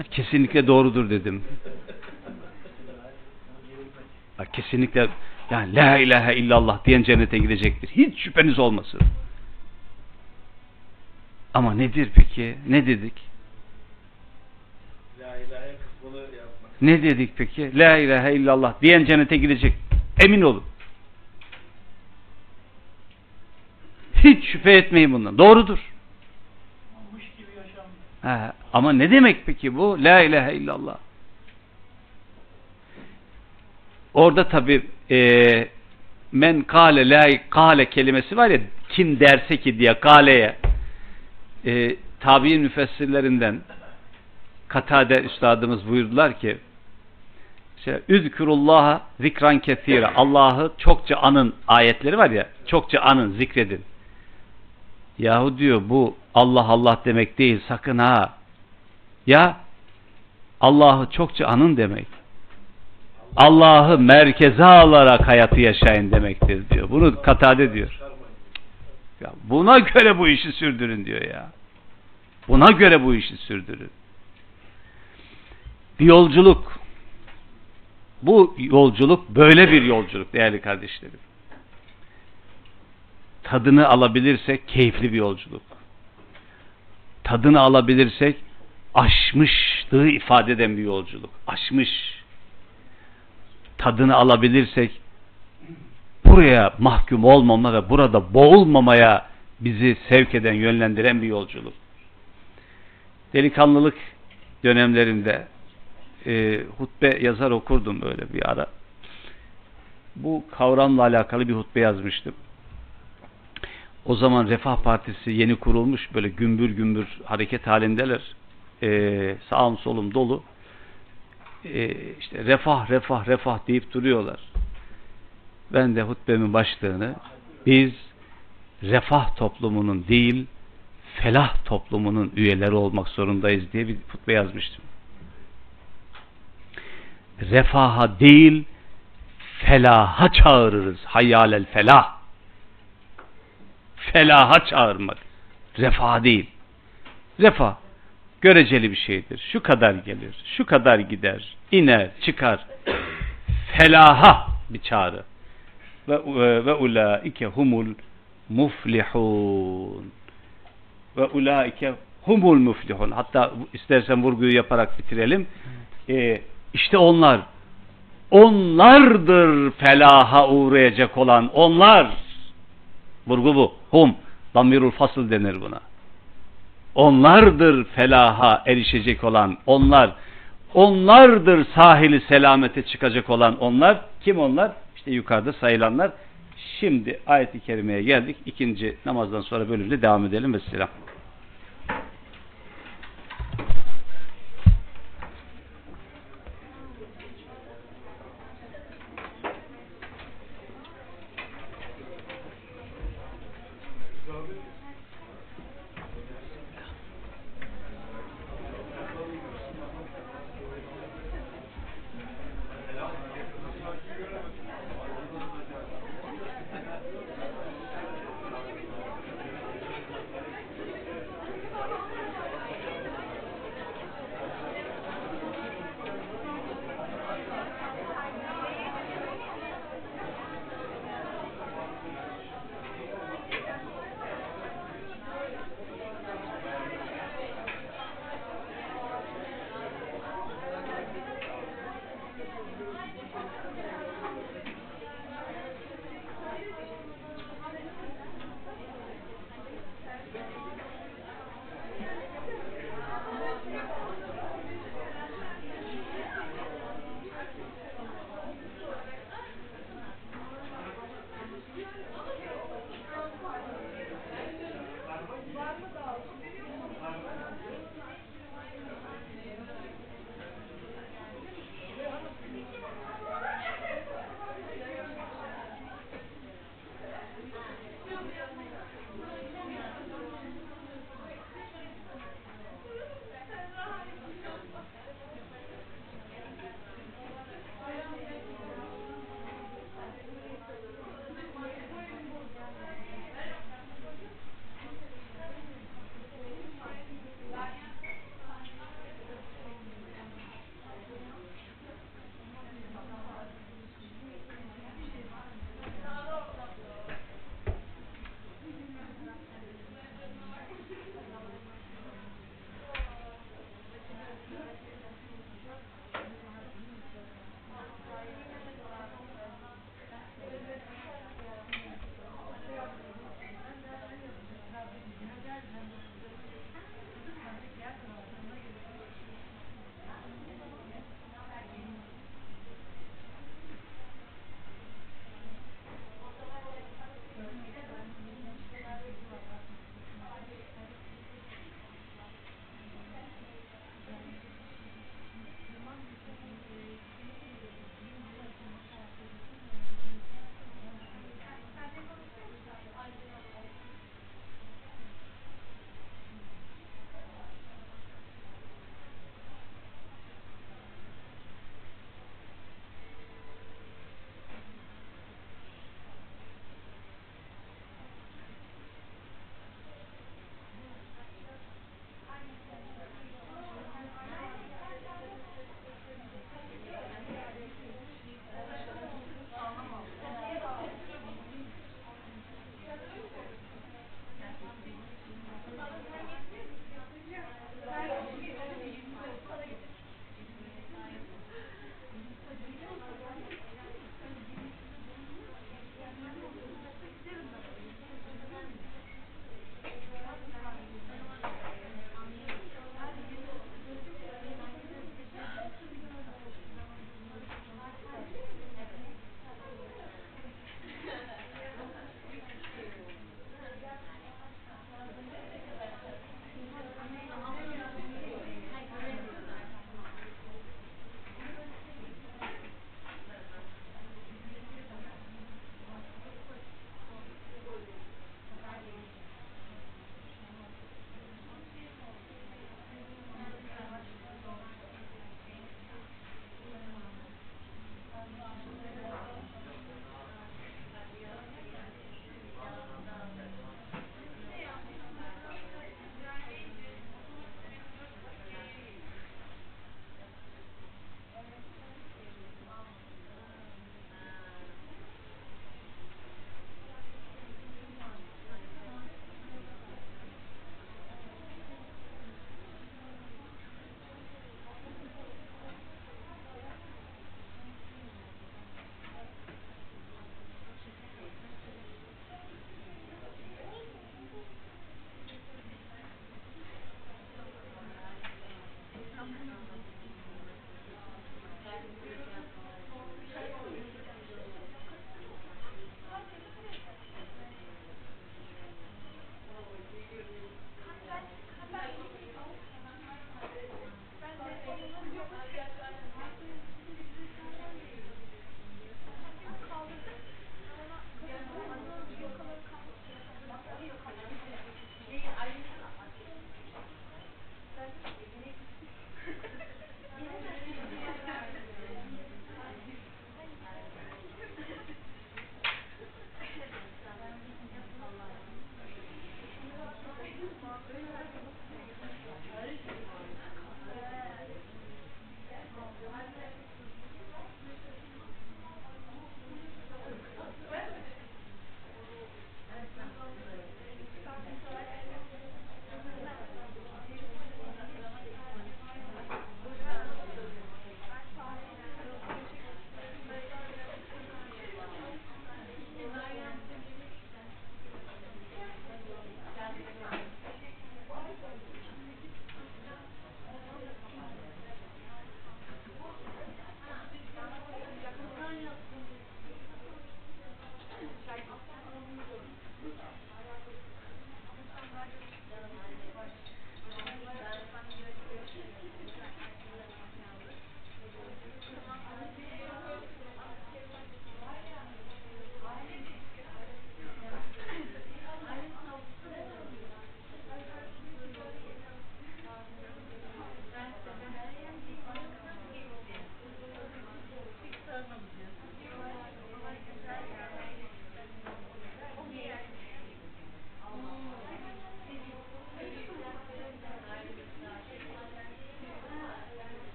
Kesinlikle doğrudur dedim. Kesinlikle yani la ilahe illallah diyen cennete gidecektir. Hiç şüpheniz olmasın. Ama nedir peki? Ne dedik? La ilahe kısmını yapmak. Ne dedik peki? La ilahe illallah diyen cennete gidecek. Emin olun. Hiç şüphe etmeyin bundan. Doğrudur. Ha, ama ne demek peki bu? La ilahe illallah. Orada tabi e, men kale la kale kelimesi var ya kim derse ki diye kaleye e, tabi'in müfessirlerinden Katade üstadımız buyurdular ki işte üzkürullaha zikran kesire Allah'ı çokça anın ayetleri var ya çokça anın zikredin. Yahu diyor bu Allah Allah demek değil sakın ha. Ya Allah'ı çokça anın demek Allah'ı merkeze alarak hayatı yaşayın demektir diyor. Bunu katade diyor. Ya buna göre bu işi sürdürün diyor ya. Buna göre bu işi sürdürün. Bir yolculuk. Bu yolculuk böyle bir yolculuk değerli kardeşlerim. Tadını alabilirsek keyifli bir yolculuk. Tadını alabilirsek aşmışlığı ifade eden bir yolculuk. Aşmış tadını alabilirsek buraya mahkum olmama ve burada boğulmamaya bizi sevk eden, yönlendiren bir yolculuk. delikanlılık dönemlerinde e, hutbe yazar okurdum böyle bir ara. Bu kavramla alakalı bir hutbe yazmıştım. O zaman Refah Partisi yeni kurulmuş böyle gümbür gümbür hareket halindeler. Ee, sağım solum dolu. Ee, işte refah refah refah deyip duruyorlar. Ben de hutbemin başlığını biz refah toplumunun değil felah toplumunun üyeleri olmak zorundayız diye bir hutbe yazmıştım. Refaha değil felaha çağırırız. Hayyalel felah. Felaha çağırmak. Refah değil. Refah göreceli bir şeydir. Şu kadar gelir, şu kadar gider, iner, çıkar. Felaha bir çağrı. Ve ve ulaike humul muflihun. Ve ulaike humul muflihun. Hatta istersen vurguyu yaparak bitirelim. Ee, işte onlar onlardır felaha uğrayacak olan onlar. Vurgu bu. Hum. Damirul fasıl denir buna. Onlardır felaha erişecek olan onlar. Onlardır sahili selamete çıkacak olan onlar. Kim onlar? İşte yukarıda sayılanlar. Şimdi ayet-i kerimeye geldik. İkinci namazdan sonra bölümde devam edelim. Vesselam.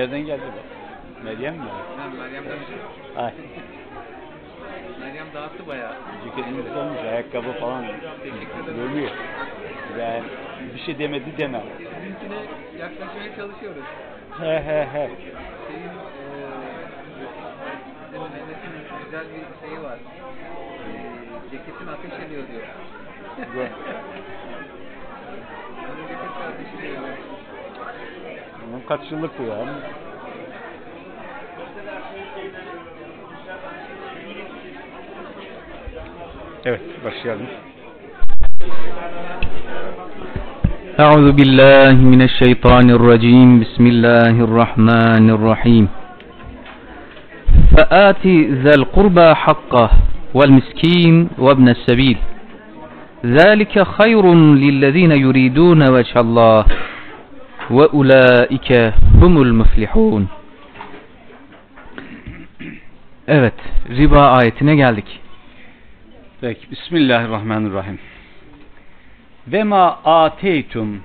Kimlerden geldi bu? Meryem mi? Ben Meryem'den Ay, Meryem dağıttı bayağı. ceketiniz olmuş, ayakkabı falan görmüyor. Ben bir şey demedi demem. Sizinkine yaklaşmaya çalışıyoruz. He he he. Şeyin, eee Mehmet'in güzel bir şeyi var. Eee ceketin ateş ediyor diyor. Güzel. Onun ceketi ateş ediyor. Bunun kaç yıllık bu ya? Evet, başlayalım. أعوذ بالله من الشيطان الرجيم بسم الله الرحمن الرحيم فآت ذا القربى حقه والمسكين وابن السبيل ذلك خير للذين يريدون وجه الله ve ulaike humul muflihun. Evet, riba ayetine geldik. Peki, Bismillahirrahmanirrahim. Ve ma ateytum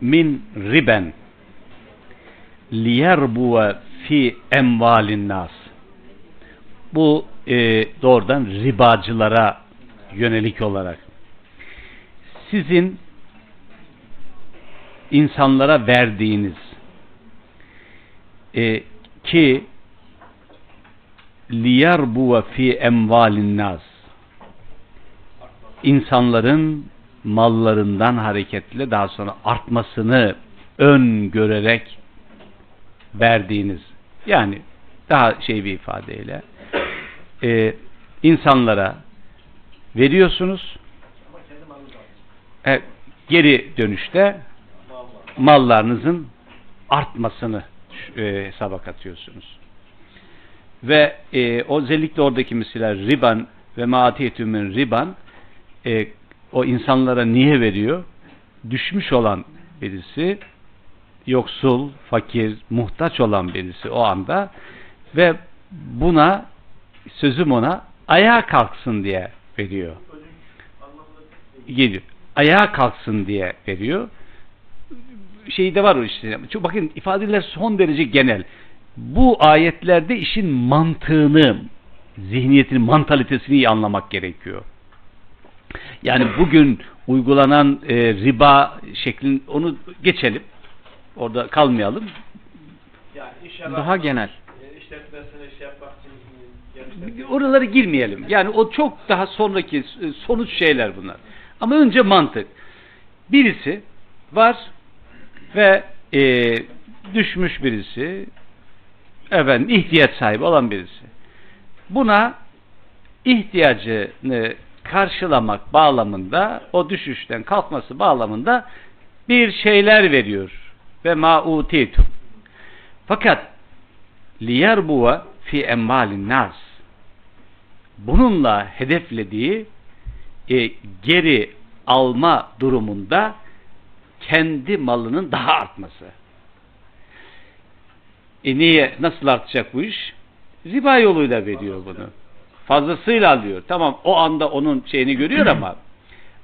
min riben liyerbuve fi emvalin nas. Bu e, doğrudan ribacılara yönelik olarak. Sizin insanlara verdiğiniz. E, ki liyerbuve fi emvalin nas insanların mallarından hareketle daha sonra artmasını ön görerek verdiğiniz. Yani daha şey bir ifadeyle. E, insanlara veriyorsunuz. E, geri dönüşte mallarınızın artmasını e, hesaba katıyorsunuz. ve e, özellikle oradaki mesela riban ve maatiyetümün riban e, o insanlara niye veriyor? Düşmüş olan birisi yoksul, fakir, muhtaç olan birisi o anda ve buna sözüm ona ayağa kalksın diye veriyor. Geliyor. Ayağa kalksın diye veriyor. Şey de var o işte. Çok bakın ifadeler son derece genel. Bu ayetlerde işin mantığını, zihniyetini, mantalitesini iyi anlamak gerekiyor. Yani bugün uygulanan e, riba şeklin onu geçelim. Orada kalmayalım. Yani iş Daha genel. e, işletmesini şey yapmak için Oralara girmeyelim. Yani o çok daha sonraki e, sonuç şeyler bunlar. Ama önce mantık. Birisi var ve e, düşmüş birisi efendim ihtiyaç sahibi olan birisi. Buna ihtiyacını karşılamak bağlamında o düşüşten kalkması bağlamında bir şeyler veriyor ve mautitum. Fakat liyerbuva fi emmalin nas bununla hedeflediği e, geri alma durumunda kendi malının daha artması. E niye, nasıl artacak bu iş? Riba yoluyla veriyor bunu. Fazlasıyla alıyor. Tamam o anda onun şeyini görüyor ama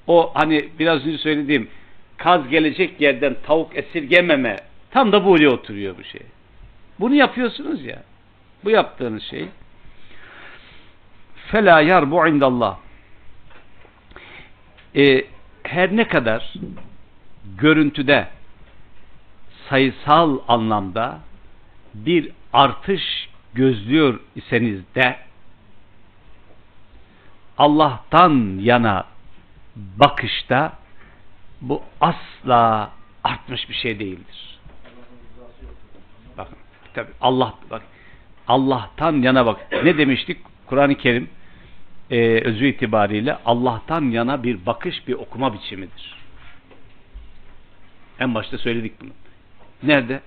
o hani biraz önce söylediğim kaz gelecek yerden tavuk esirgememe tam da böyle oturuyor bu şey. Bunu yapıyorsunuz ya. Bu yaptığınız şey fela yarbu indallah e, her ne kadar görüntüde sayısal anlamda bir artış gözlüyor iseniz de Allah'tan yana bakışta bu asla artmış bir şey değildir. Bakın tabi Allah bak Allah'tan yana bak. Ne demiştik? Kur'an-ı Kerim e, özü itibariyle Allah'tan yana bir bakış, bir okuma biçimidir. En başta söyledik bunu. Nerede?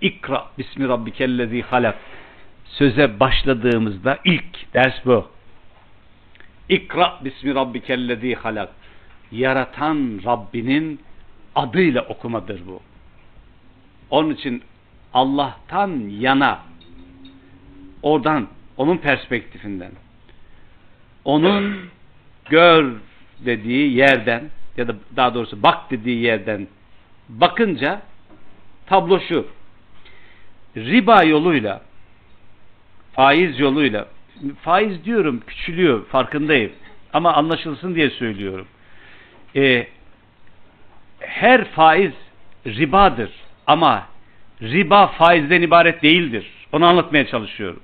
İkra bismi rabbikellezi halak. Söze başladığımızda ilk ders bu. İkra bismi rabbikellezi halak. Yaratan Rabbinin adıyla okumadır bu. Onun için Allah'tan yana oradan, onun perspektifinden onun gör dediği yerden ya da daha doğrusu bak dediği yerden bakınca tablo şu. Riba yoluyla faiz yoluyla faiz diyorum küçülüyor farkındayım ama anlaşılsın diye söylüyorum. Ee, her faiz ribadır ama riba faizden ibaret değildir. Onu anlatmaya çalışıyorum.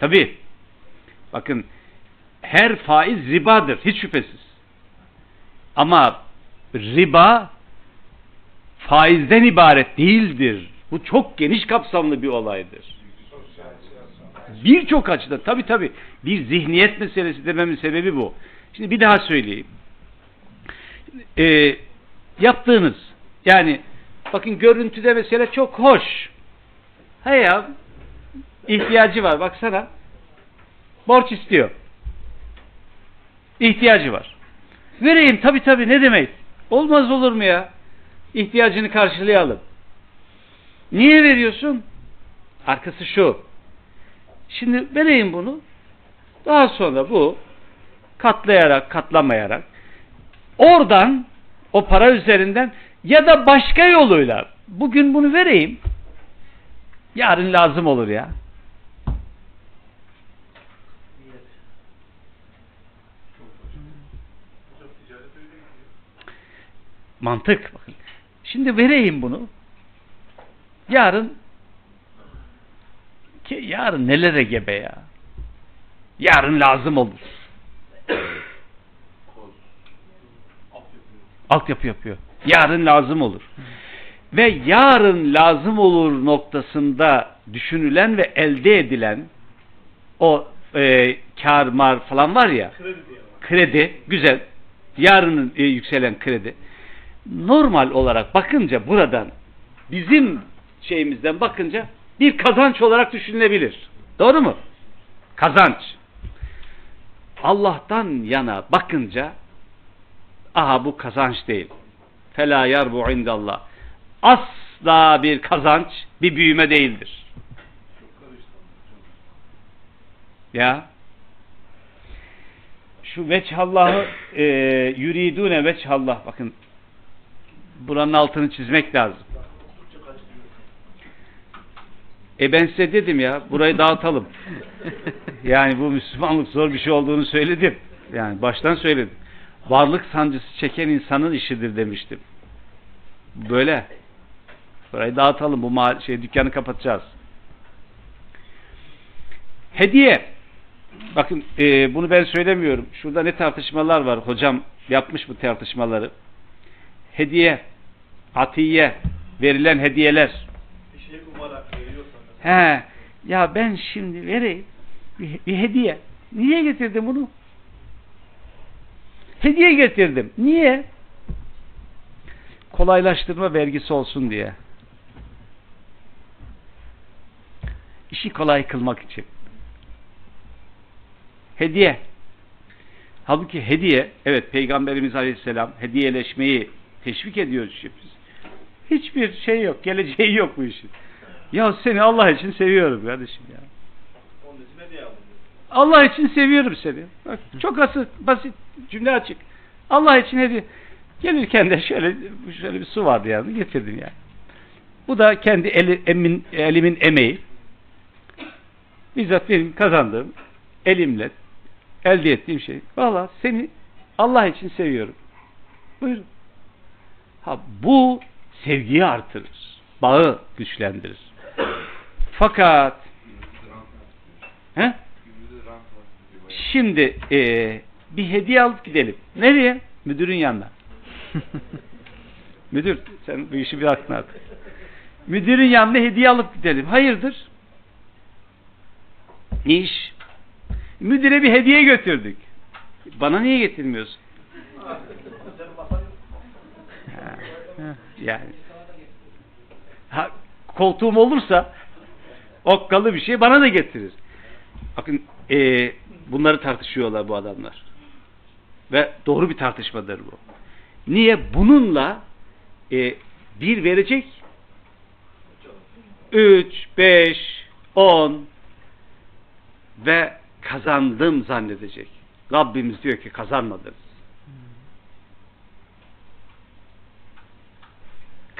Tabi. Bakın her faiz ribadır hiç şüphesiz. Ama riba faizden ibaret değildir. Bu çok geniş kapsamlı bir olaydır. Birçok açıdan tabi tabi bir zihniyet meselesi dememin sebebi bu. Şimdi bir daha söyleyeyim. Ee, yaptığınız yani bakın görüntüde mesele çok hoş. He ya ihtiyacı var baksana. Borç istiyor. İhtiyacı var. Vereyim tabi tabi ne demek? Olmaz olur mu ya? İhtiyacını karşılayalım. Niye veriyorsun? Arkası şu. Şimdi vereyim bunu. Daha sonra bu katlayarak katlamayarak oradan o para üzerinden ya da başka yoluyla bugün bunu vereyim yarın lazım olur ya. Mantık bakın. Şimdi vereyim bunu. Yarın ki yarın nelere gebe ya. Yarın lazım olur. Altyapı yapıyor. Yarın lazım olur. Ve yarın lazım olur noktasında düşünülen ve elde edilen o e, kar mar falan var ya kredi güzel yarının e, yükselen kredi normal olarak bakınca buradan bizim şeyimizden bakınca bir kazanç olarak düşünülebilir. Doğru mu? Kazanç. Allah'tan yana bakınca aha bu kazanç değil. Fela yarbu indallah. Asla bir kazanç, bir büyüme değildir. Ya şu veçhallahı e, yuridune veçhallah bakın buranın altını çizmek lazım. E ben size dedim ya burayı dağıtalım. Yani bu Müslümanlık zor bir şey olduğunu söyledim. Yani baştan söyledim. Varlık sancısı çeken insanın işidir demiştim. Böyle. Burayı dağıtalım. Bu şey dükkanı kapatacağız. Hediye. Bakın e, bunu ben söylemiyorum. Şurada ne tartışmalar var. Hocam yapmış bu tartışmaları. Hediye, atiye, verilen hediyeler. Bir şey umarak veriyorsan. He, ya ben şimdi vereyim bir, bir hediye. Niye getirdim bunu? Hediye getirdim. Niye? Kolaylaştırma vergisi olsun diye. İşi kolay kılmak için. Hediye. Halbuki hediye, evet Peygamberimiz Aleyhisselam hediyeleşmeyi teşvik ediyor şimdi. Hiçbir şey yok, geleceği yok bu işin. Ya seni Allah için seviyorum kardeşim ya. Allah için seviyorum seni. Bak, çok basit, basit cümle açık. Allah için hediye. Gelirken de şöyle şöyle bir su vardı yani getirdim yani. Bu da kendi eli, emin, elimin emeği. Bizzat benim kazandığım elimle elde ettiğim şey. Valla seni Allah için seviyorum. Buyurun. Ha, bu sevgiyi artırır. Bağı güçlendirir. Fakat he? Şimdi e, bir hediye alıp gidelim. Nereye? Müdürün yanına. Müdür sen bu işi bir aklına at. Müdürün yanına hediye alıp gidelim. Hayırdır? Ne iş? Müdüre bir hediye götürdük. Bana niye getirmiyorsun? Yani. Ha, koltuğum olursa okkalı bir şey bana da getirir. Bakın e, bunları tartışıyorlar bu adamlar. Ve doğru bir tartışmadır bu. Niye? Bununla e, bir verecek 3, 5, 10 ve kazandım zannedecek. Rabbimiz diyor ki kazanmadınız.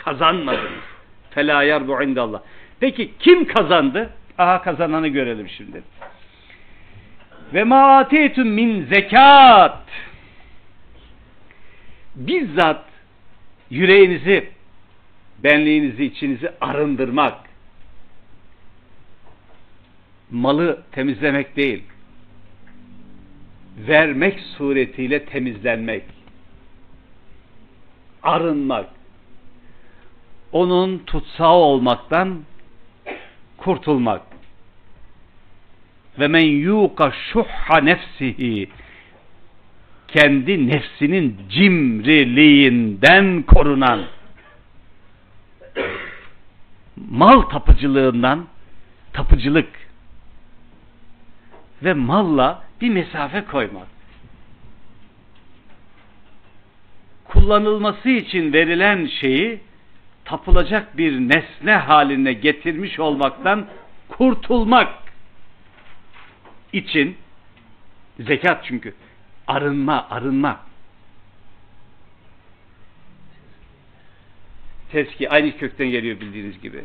Kazanmadınız. Fela yarbu indallah. Peki kim kazandı? Aha kazananı görelim şimdi. Ve ma ateytum min zekat. Bizzat yüreğinizi, benliğinizi, içinizi arındırmak, malı temizlemek değil, vermek suretiyle temizlenmek, arınmak, onun tutsağı olmaktan kurtulmak. Ve men yuqa şuhha nefsihi kendi nefsinin cimriliğinden korunan mal tapıcılığından tapıcılık ve malla bir mesafe koymak. Kullanılması için verilen şeyi tapılacak bir nesne haline getirmiş olmaktan kurtulmak için zekat çünkü arınma, arınma. Teski aynı kökten geliyor bildiğiniz gibi.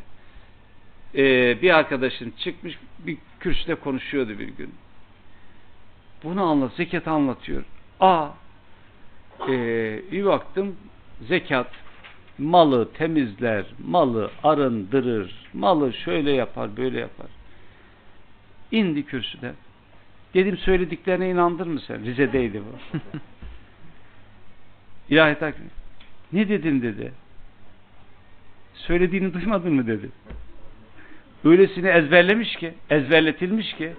Ee, bir arkadaşın çıkmış bir kürsüde konuşuyordu bir gün. Bunu anlat, zekat anlatıyor. Aa, ee, bir baktım zekat malı temizler, malı arındırır, malı şöyle yapar, böyle yapar. İndi kürsüden. Dedim söylediklerine inandın mı sen? Rize'deydi bu. İlahiyat Hakkı. Ne dedin dedi. Söylediğini duymadın mı dedi. Öylesini ezberlemiş ki, ezberletilmiş ki.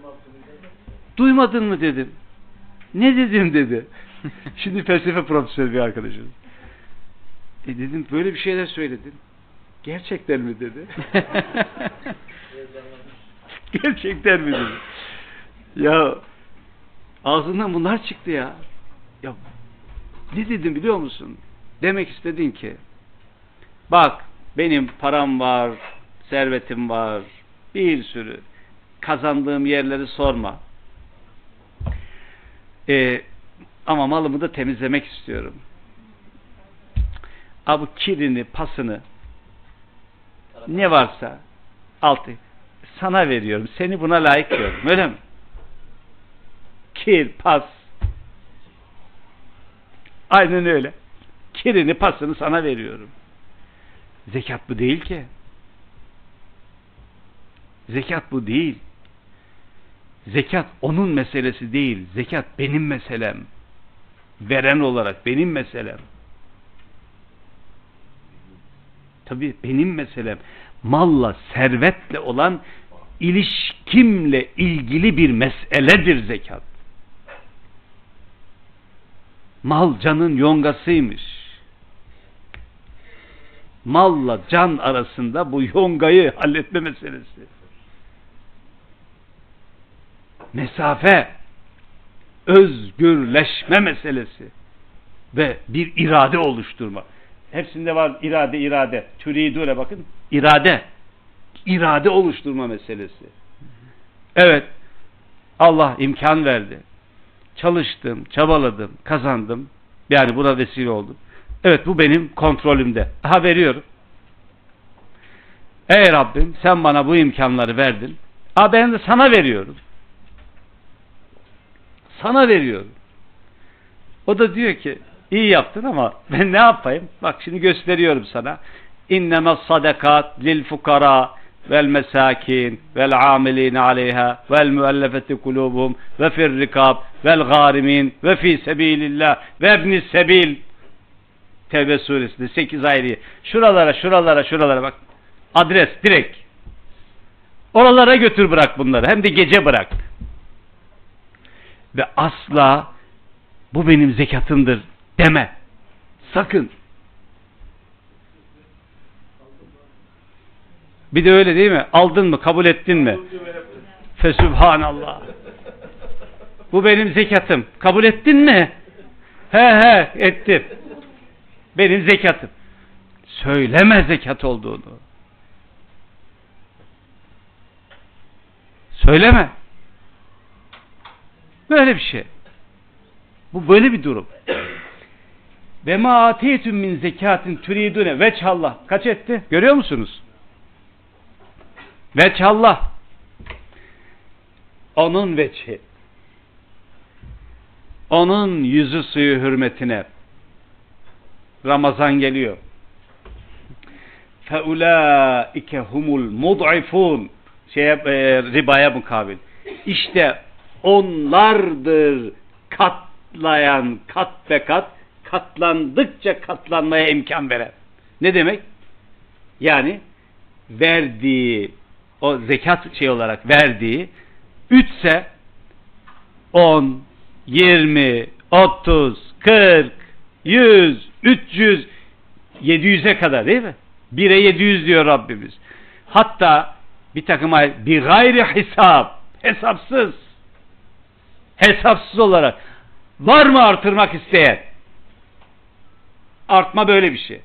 Duymadın mı dedim. Ne dedim dedi. Şimdi felsefe profesörü bir arkadaşım. E dedim böyle bir şeyler söyledin. Gerçekten mi dedi. Gerçekten mi dedi? Ya ağzından bunlar çıktı ya. Ya ne dedim biliyor musun? Demek istedin ki bak benim param var, servetim var, bir sürü kazandığım yerleri sorma. Ee, ama malımı da temizlemek istiyorum. Abi kirini, pasını ne varsa altı sana veriyorum. Seni buna layık görüyorum. Öyle mi? Kir, pas. Aynen öyle. Kirini, pasını sana veriyorum. Zekat bu değil ki. Zekat bu değil. Zekat onun meselesi değil. Zekat benim meselem. Veren olarak benim meselem. Tabii benim meselem malla, servetle olan ilişkimle ilgili bir meseledir zekat. Mal canın yongasıymış. Malla can arasında bu yongayı halletme meselesi. Mesafe, özgürleşme meselesi ve bir irade oluşturma. Hepsinde var irade irade. Türidüle bakın. irade. İrade oluşturma meselesi. Evet. Allah imkan verdi. Çalıştım, çabaladım, kazandım. Yani buna vesile oldum. Evet bu benim kontrolümde. Daha veriyorum. Ey Rabbim sen bana bu imkanları verdin. Aa ben de sana veriyorum. Sana veriyorum. O da diyor ki iyi yaptın ama ben ne yapayım? Bak şimdi gösteriyorum sana. İnnemez sadakat lil fukara vel mesakin vel amilin aleyha vel müellefeti kulubum ve fir rikab vel garimin ve fi sebilillah ve ebni sebil Tevbe suresinde 8 ayrı. Şuralara şuralara şuralara bak. Adres direkt. Oralara götür bırak bunları. Hem de gece bırak. Ve asla bu benim zekatımdır deme. Sakın. Bir de öyle değil mi? Aldın mı? Kabul ettin mi? Fesübhanallah. Bu benim zekatım. Kabul ettin mi? He he ettim. Benim zekatım. Söyleme zekat olduğunu. Söyleme. Böyle bir şey. Bu böyle bir durum. Ve ma atiyetun min zekatin turidune veçhallah. Kaç etti? Görüyor musunuz? Veçhallah. Onun veçhi. Onun yüzü suyu hürmetine. Ramazan geliyor. Feulaike humul mud'ifun. Şeye, e, ribaya mukabil. İşte onlardır katlayan kat be kat katlandıkça katlanmaya imkan veren. Ne demek? Yani verdiği o zekat şey olarak verdiği 3 ise 10, 20, 30, 40, 100, 300, 700'e kadar değil mi? 1'e 700 diyor Rabbimiz. Hatta bir takım ayet bir gayri hesap hesapsız hesapsız olarak var mı artırmak isteyen? Artma böyle bir şey.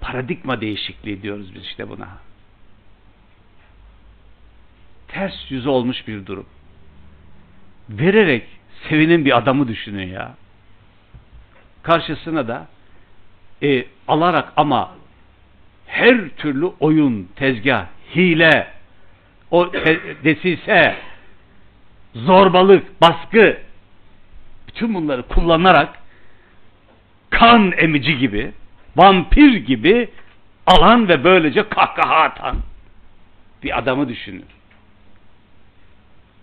Paradigma değişikliği diyoruz biz işte buna. Ters yüz olmuş bir durum. Vererek sevinen bir adamı düşünün ya. Karşısına da e, alarak ama her türlü oyun, tezgah, hile, o desise, zorbalık, baskı bütün bunları kullanarak kan emici gibi, vampir gibi alan ve böylece kahkaha atan bir adamı düşünün.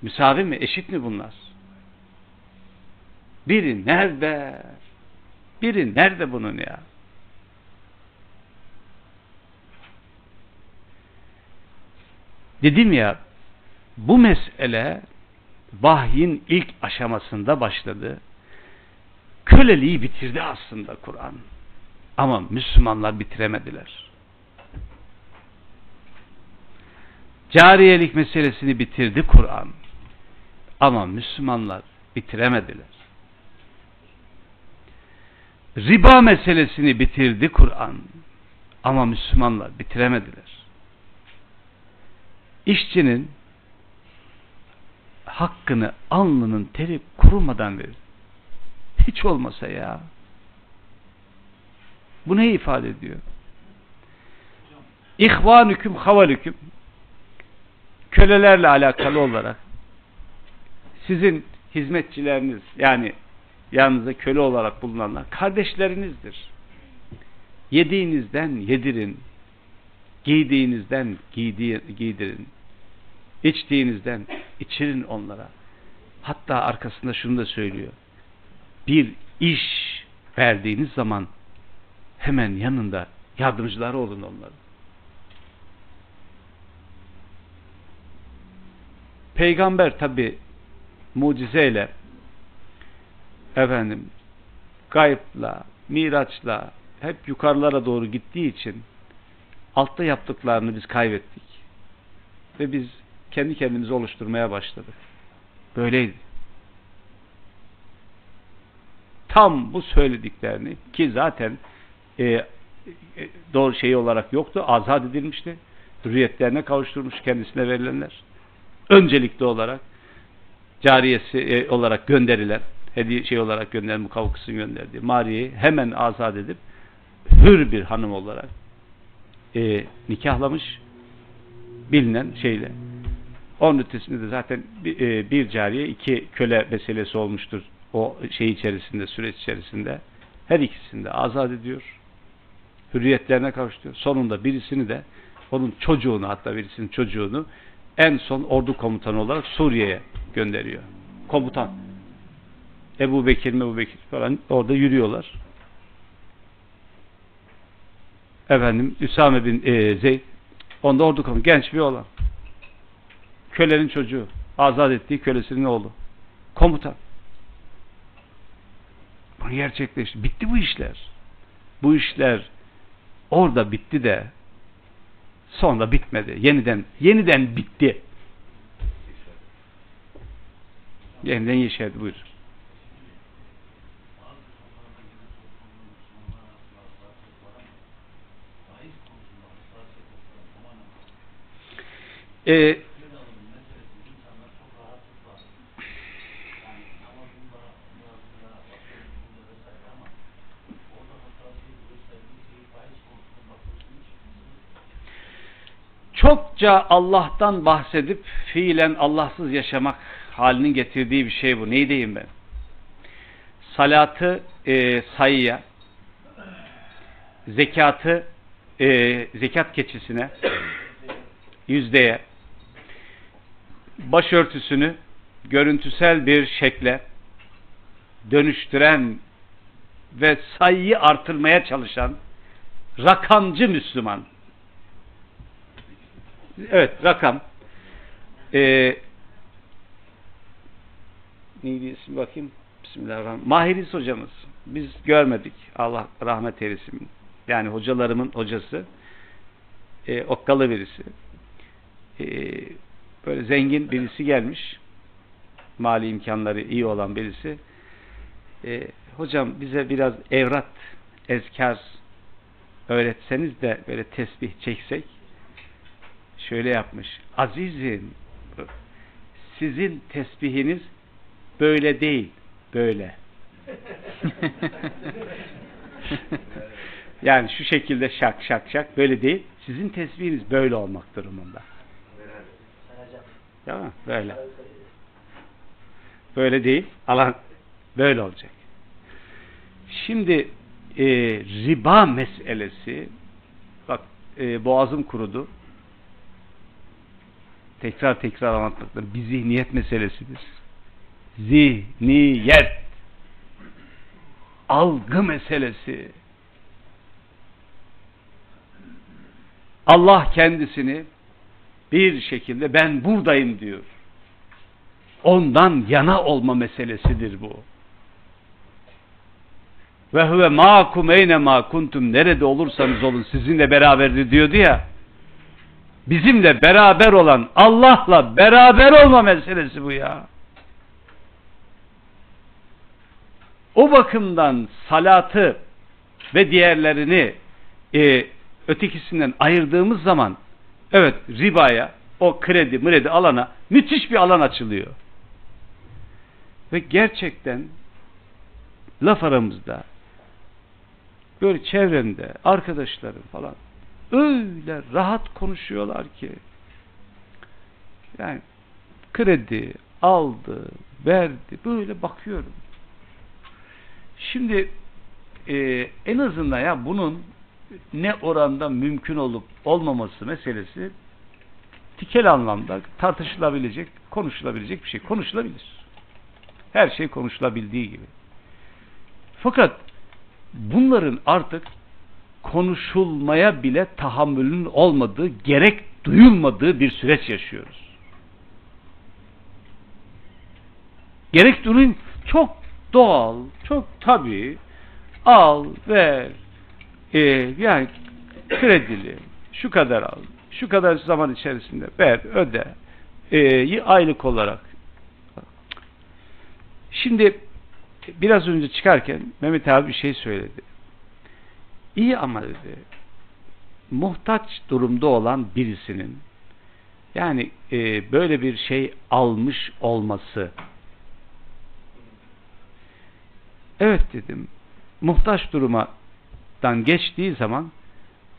Müsavi mi? Eşit mi bunlar? Biri nerede? Biri nerede bunun ya? Dedim ya bu mesele vahyin ilk aşamasında başladı. Köleliği bitirdi aslında Kur'an. Ama Müslümanlar bitiremediler. Cariyelik meselesini bitirdi Kur'an. Ama Müslümanlar bitiremediler. Riba meselesini bitirdi Kur'an. Ama Müslümanlar bitiremediler. İşçinin hakkını alnının teri kurumadan verir. Hiç olmasa ya. Bu ne ifade ediyor? İhvanüküm havalüküm kölelerle alakalı olarak sizin hizmetçileriniz yani yanınızda köle olarak bulunanlar kardeşlerinizdir. Yediğinizden yedirin. Giydiğinizden giydi, giydirin. İçtiğinizden içirin onlara. Hatta arkasında şunu da söylüyor. Bir iş verdiğiniz zaman hemen yanında yardımcıları olun onların. Peygamber tabi mucizeyle efendim gayipla, miraçla hep yukarılara doğru gittiği için altta yaptıklarını biz kaybettik. Ve biz kendi kendimizi oluşturmaya başladık. Böyleydi. Tam bu söylediklerini ki zaten e, e, doğru şey olarak yoktu. Azat edilmişti. Hürriyetlerine kavuşturmuş kendisine verilenler. Öncelikli olarak cariyesi e, olarak gönderilen hediye şey olarak gönderen Mukavkıs'ın gönderdiği Mariye'yi hemen azat edip hür bir hanım olarak e, nikahlamış bilinen şeyle. Onun ötesinde de zaten bir, e, bir cariye iki köle meselesi olmuştur o şey içerisinde süreç içerisinde her ikisini de azat ediyor hürriyetlerine kavuşturuyor. Sonunda birisini de onun çocuğunu hatta birisinin çocuğunu en son ordu komutanı olarak Suriye'ye gönderiyor. Komutan. Ebu Bekir, Ebu Bekir falan orada yürüyorlar. Efendim Üsame bin e, Zeyd onda ordu komutanı. Genç bir oğlan. Kölenin çocuğu. Azat ettiği kölesinin oğlu. Komutan. Bunu gerçekleşti. Bitti bu işler. Bu işler orada bitti de sonra bitmedi. Yeniden yeniden bitti. Yeniden yeşerdi. Buyur. Ee, çokça Allah'tan bahsedip fiilen Allahsız yaşamak halinin getirdiği bir şey bu. Neyi diyeyim ben? Salatı e, sayıya, zekatı e, zekat keçisine, yüzdeye, başörtüsünü görüntüsel bir şekle dönüştüren ve sayıyı artırmaya çalışan rakamcı Müslüman Evet rakam. Ee, neydi ismi bakayım. Bismillahirrahmanirrahim. Mahiriz hocamız. Biz görmedik. Allah rahmet eylesin. Yani hocalarımın hocası. E, okkalı birisi. E, böyle zengin birisi gelmiş. Mali imkanları iyi olan birisi. E, hocam bize biraz evrat, ezkar öğretseniz de böyle tesbih çeksek şöyle yapmış. Azizim sizin tesbihiniz böyle değil, böyle. yani şu şekilde şak şak şak böyle değil. Sizin tesbihiniz böyle olmak durumunda. Mi? Böyle. Böyle değil. Alan böyle olacak. Şimdi e, riba meselesi bak e, boğazım kurudu tekrar tekrar anlattıkları bir zihniyet meselesidir. Zihniyet algı meselesi. Allah kendisini bir şekilde ben buradayım diyor. Ondan yana olma meselesidir bu. Ve huve ma'kum eyne ma kuntum nerede olursanız olun sizinle beraberdir diyordu ya. Bizimle beraber olan Allah'la beraber olma meselesi bu ya. O bakımdan salatı ve diğerlerini e, ötekisinden ayırdığımız zaman evet ribaya o kredi mredi alana müthiş bir alan açılıyor. Ve gerçekten laf aramızda böyle çevremde arkadaşlarım falan öyle rahat konuşuyorlar ki. Yani kredi aldı verdi böyle bakıyorum. Şimdi e, en azından ya bunun ne oranda mümkün olup olmaması meselesi tikel anlamda tartışılabilecek konuşulabilecek bir şey. Konuşulabilir. Her şey konuşulabildiği gibi. Fakat bunların artık konuşulmaya bile tahammülün olmadığı, gerek duyulmadığı bir süreç yaşıyoruz. Gerek duyun çok doğal, çok tabii al, ver, e, yani kredili, şu kadar al, şu kadar zaman içerisinde ver, öde, e, aylık olarak. Şimdi biraz önce çıkarken Mehmet abi bir şey söyledi. İyi ama dedi, muhtaç durumda olan birisinin yani e, böyle bir şey almış olması evet dedim muhtaç durumdan geçtiği zaman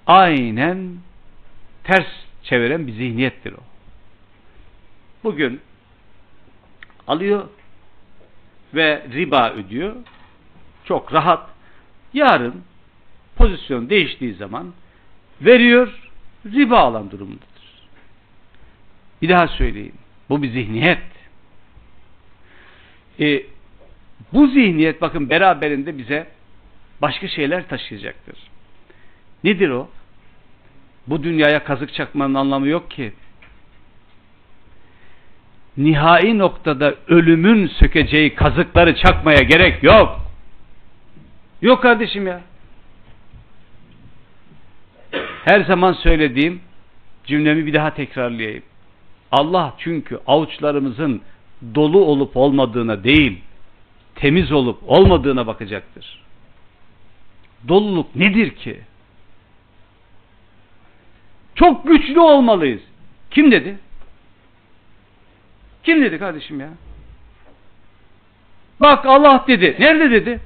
aynen ters çeviren bir zihniyettir o. Bugün alıyor ve riba ödüyor. Çok rahat. Yarın pozisyon değiştiği zaman veriyor, riba alan durumundadır. Bir daha söyleyeyim. Bu bir zihniyet. E, bu zihniyet bakın beraberinde bize başka şeyler taşıyacaktır. Nedir o? Bu dünyaya kazık çakmanın anlamı yok ki. Nihai noktada ölümün sökeceği kazıkları çakmaya gerek yok. Yok kardeşim ya. Her zaman söylediğim cümlemi bir daha tekrarlayayım. Allah çünkü avuçlarımızın dolu olup olmadığına değil, temiz olup olmadığına bakacaktır. Doluluk nedir ki? Çok güçlü olmalıyız. Kim dedi? Kim dedi kardeşim ya? Bak Allah dedi. Nerede dedi?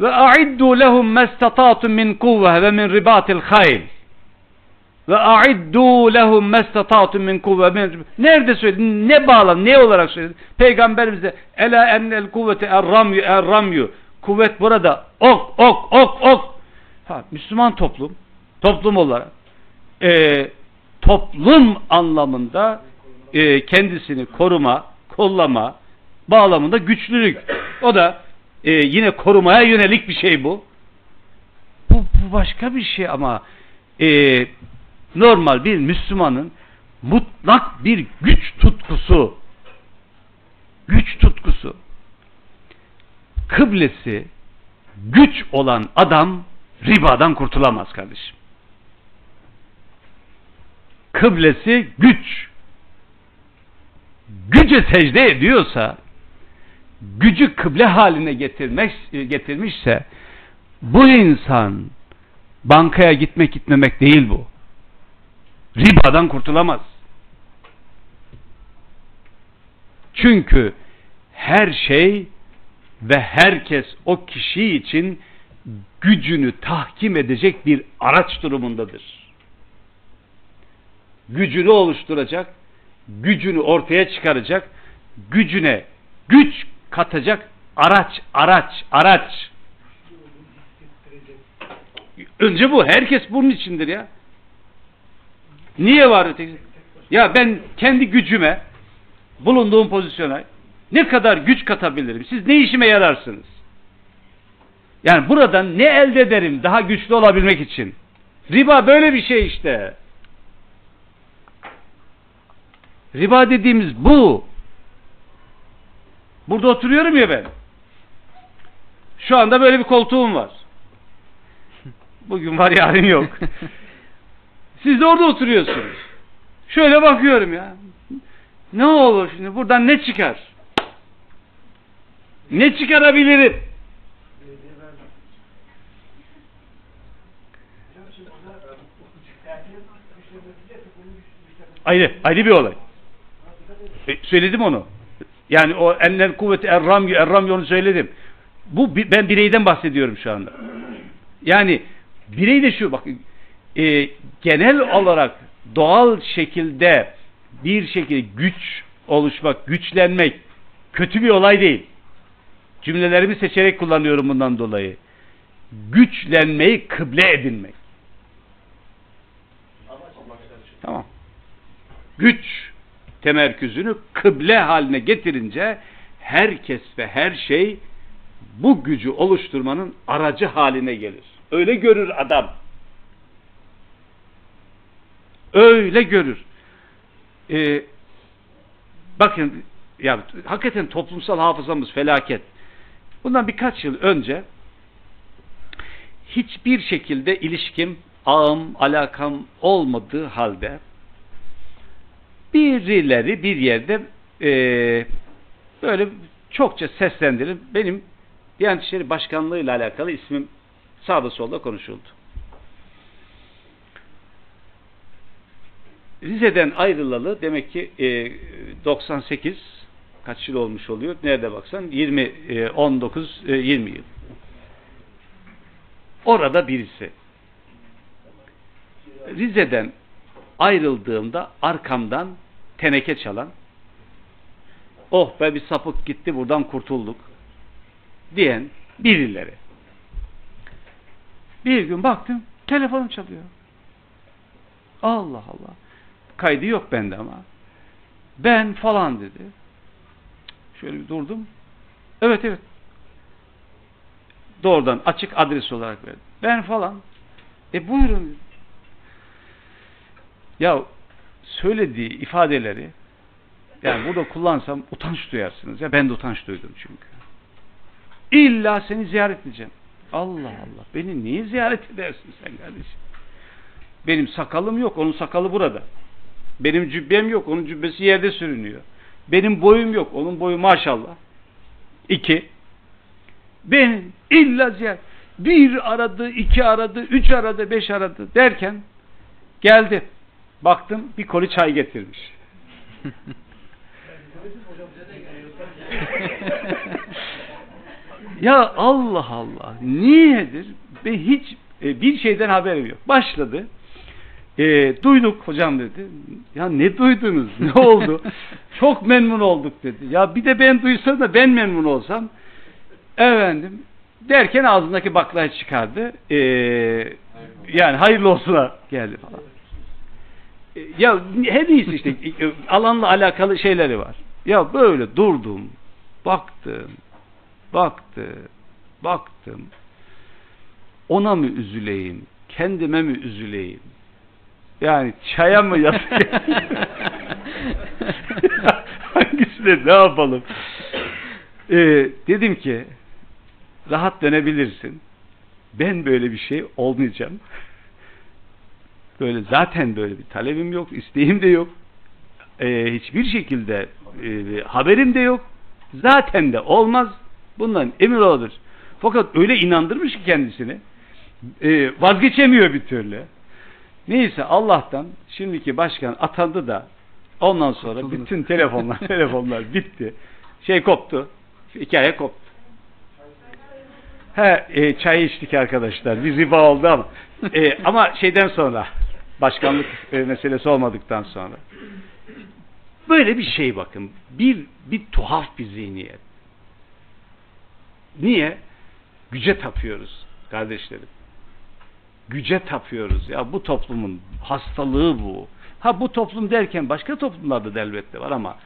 Ve a'iddu lehum mestata'tum min kuvve ve min ribatil hayl. Ve a'iddu lehum mestata'tum min kuvve Nerede söyledi? Ne bağlan? Ne olarak söyledi? Peygamberimiz de ela ennel kuvvete er-ramyu er-ramyu. Kuvvet burada. Ok, ok, ok, ok. Ha, Müslüman toplum, toplum olarak e, toplum anlamında e, kendisini koruma, kollama bağlamında güçlülük. O da e, yine korumaya yönelik bir şey bu. Bu, bu başka bir şey ama e, normal bir Müslümanın mutlak bir güç tutkusu güç tutkusu kıblesi güç olan adam ribadan kurtulamaz kardeşim. Kıblesi güç. Güce secde ediyorsa gücü kıble haline getirmek, getirmişse bu insan bankaya gitmek gitmemek değil bu. Ribadan kurtulamaz. Çünkü her şey ve herkes o kişi için gücünü tahkim edecek bir araç durumundadır. Gücünü oluşturacak, gücünü ortaya çıkaracak, gücüne güç katacak araç, araç, araç. Önce bu. Herkes bunun içindir ya. Niye var öteki? Ya ben kendi gücüme, bulunduğum pozisyona ne kadar güç katabilirim? Siz ne işime yararsınız? Yani buradan ne elde ederim daha güçlü olabilmek için? Riba böyle bir şey işte. Riba dediğimiz bu. Burada oturuyorum ya ben. Şu anda böyle bir koltuğum var. Bugün var yarın yok. Siz de orada oturuyorsunuz. Şöyle bakıyorum ya. Ne olur şimdi buradan ne çıkar? Ne çıkarabilirim? Ayrı, ayrı bir olay. E, söyledim onu. Yani o enler kuvveti erram erram onu söyledim. Bu ben bireyden bahsediyorum şu anda. Yani birey de şu bak e, genel olarak doğal şekilde bir şekilde güç oluşmak, güçlenmek kötü bir olay değil. Cümlelerimi seçerek kullanıyorum bundan dolayı. Güçlenmeyi kıble edinmek. Tamam. Güç temerküzünü kıble haline getirince herkes ve her şey bu gücü oluşturmanın aracı haline gelir. Öyle görür adam. Öyle görür. Ee, bakın ya hakikaten toplumsal hafızamız felaket. Bundan birkaç yıl önce hiçbir şekilde ilişkim, ağım, alakam olmadığı halde birileri bir yerde eee, böyle çokça seslendirip benim Diyanet İşleri Başkanlığı ile alakalı ismim sağda solda konuşuldu. Rize'den ayrılalı demek ki e, 98 kaç yıl olmuş oluyor? Nerede baksan 20 e, 19 e, 20 yıl. Orada birisi Rize'den ayrıldığımda arkamdan teneke çalan oh be bir sapık gitti buradan kurtulduk diyen birileri. Bir gün baktım telefonum çalıyor. Allah Allah. Kaydı yok bende ama. Ben falan dedi. Şöyle bir durdum. Evet evet. Doğrudan açık adres olarak verdi. Ben falan. E buyurun. Ya söylediği ifadeleri yani burada kullansam utanç duyarsınız. Ya ben de utanç duydum çünkü. İlla seni ziyaret edeceğim. Allah Allah. Beni niye ziyaret edersin sen kardeşim? Benim sakalım yok. Onun sakalı burada. Benim cübbem yok. Onun cübbesi yerde sürünüyor. Benim boyum yok. Onun boyu maşallah. İki. Ben illa ziyaret. Bir aradı, iki aradı, üç aradı, beş aradı derken geldi. Baktım bir koli çay getirmiş. ya Allah Allah. Niyedir? Ve hiç e, bir şeyden haberim yok. Başladı. E, duyduk hocam dedi. Ya ne duydunuz? Ne oldu? Çok memnun olduk dedi. Ya bir de ben duysam da ben memnun olsam. Efendim derken ağzındaki baklayı çıkardı. E, yani hayırlı olsuna geldi falan. Ya her neyse işte alanla alakalı şeyleri var. Ya böyle durdum, baktım, baktım, baktım. Ona mı üzüleyim, kendime mi üzüleyim? Yani çaya mı yazayım? Hangisine ne yapalım? Ee, dedim ki rahat dönebilirsin. Ben böyle bir şey olmayacağım. Böyle zaten böyle bir talebim yok, isteğim de yok. Ee, hiçbir şekilde e, haberim de yok. Zaten de olmaz. Bundan emin olabilir. Fakat öyle inandırmış ki kendisini. E, vazgeçemiyor bir türlü. Neyse Allah'tan şimdiki başkan atandı da ondan sonra bütün telefonlar telefonlar bitti. Şey koptu. Hikaye koptu. He, e, çay içtik arkadaşlar. Bir riba oldu ama. E, ama şeyden sonra başkanlık e, meselesi olmadıktan sonra. Böyle bir şey bakın. Bir, bir tuhaf bir zihniyet. Niye? Güce tapıyoruz kardeşlerim. Güce tapıyoruz. Ya bu toplumun hastalığı bu. Ha bu toplum derken başka toplumlarda da elbette var ama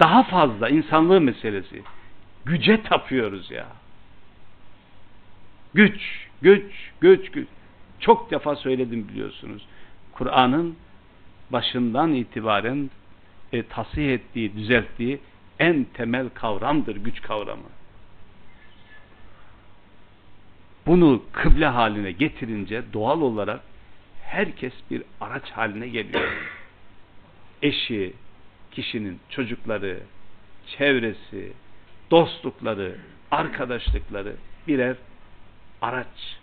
daha fazla insanlığı meselesi. Güce tapıyoruz ya. Güç, güç, güç, güç. Çok defa söyledim biliyorsunuz. Kur'an'ın başından itibaren e, tasih ettiği, düzelttiği en temel kavramdır güç kavramı. Bunu kıble haline getirince doğal olarak herkes bir araç haline geliyor. eşi, kişinin çocukları, çevresi, dostlukları, arkadaşlıkları birer araç.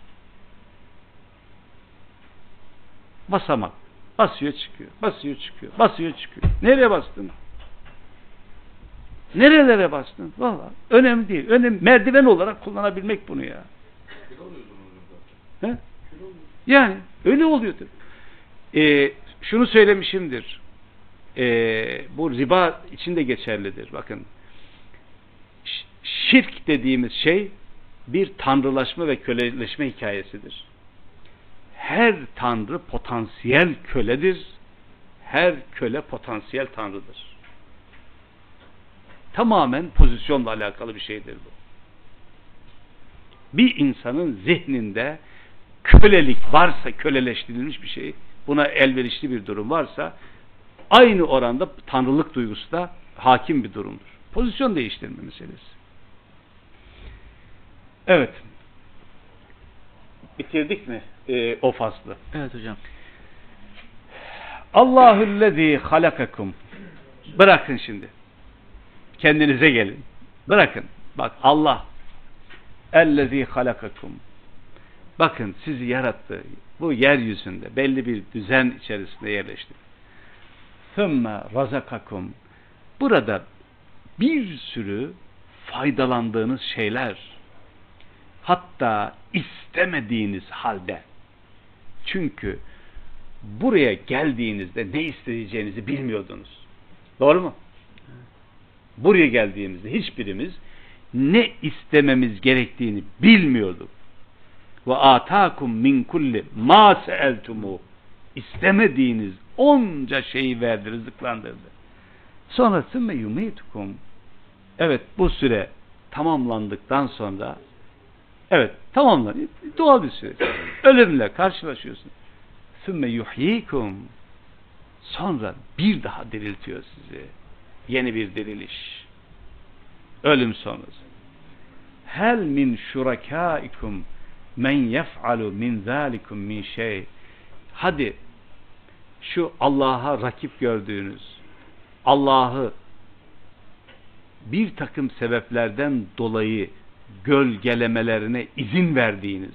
Basamak. Basıyor çıkıyor, basıyor çıkıyor, basıyor çıkıyor. Nereye bastın? Nerelere bastın? Valla önemli değil. Önemli, merdiven olarak kullanabilmek bunu ya. Yani öyle oluyor tabii. Ee, şunu söylemişimdir. Ee, bu riba için de geçerlidir. Bakın şirk dediğimiz şey bir tanrılaşma ve köleleşme hikayesidir. Her tanrı potansiyel köledir. Her köle potansiyel tanrıdır. Tamamen pozisyonla alakalı bir şeydir bu. Bir insanın zihninde kölelik varsa, köleleştirilmiş bir şey, buna elverişli bir durum varsa, aynı oranda tanrılık duygusu da hakim bir durumdur. Pozisyon değiştirme meselesi. Evet. Bitirdik mi ee, o faslı? Evet hocam. Allahüllezî halakakum. Bırakın şimdi. Kendinize gelin. Bırakın. Bak Allah. Ellezî halakakum. Bakın sizi yarattı. Bu yeryüzünde belli bir düzen içerisinde yerleşti. Thumma razakakum. Burada bir sürü faydalandığınız şeyler hatta istemediğiniz halde çünkü buraya geldiğinizde ne isteyeceğinizi bilmiyordunuz. Doğru mu? Buraya geldiğimizde hiçbirimiz ne istememiz gerektiğini bilmiyorduk. Ve atakum min kulli ma seeltumu istemediğiniz onca şeyi verdi, rızıklandırdı. Sonra sümme yumitukum evet bu süre tamamlandıktan sonra evet tamamlan doğal bir süreç. Ölümle karşılaşıyorsun. Sümme yuhyikum sonra bir daha diriltiyor sizi. Yeni bir diriliş. Ölüm sonrası. Hel min şurakaikum men yef'alu min zalikum min şey. Hadi şu Allah'a rakip gördüğünüz Allah'ı bir takım sebeplerden dolayı gölgelemelerine izin verdiğiniz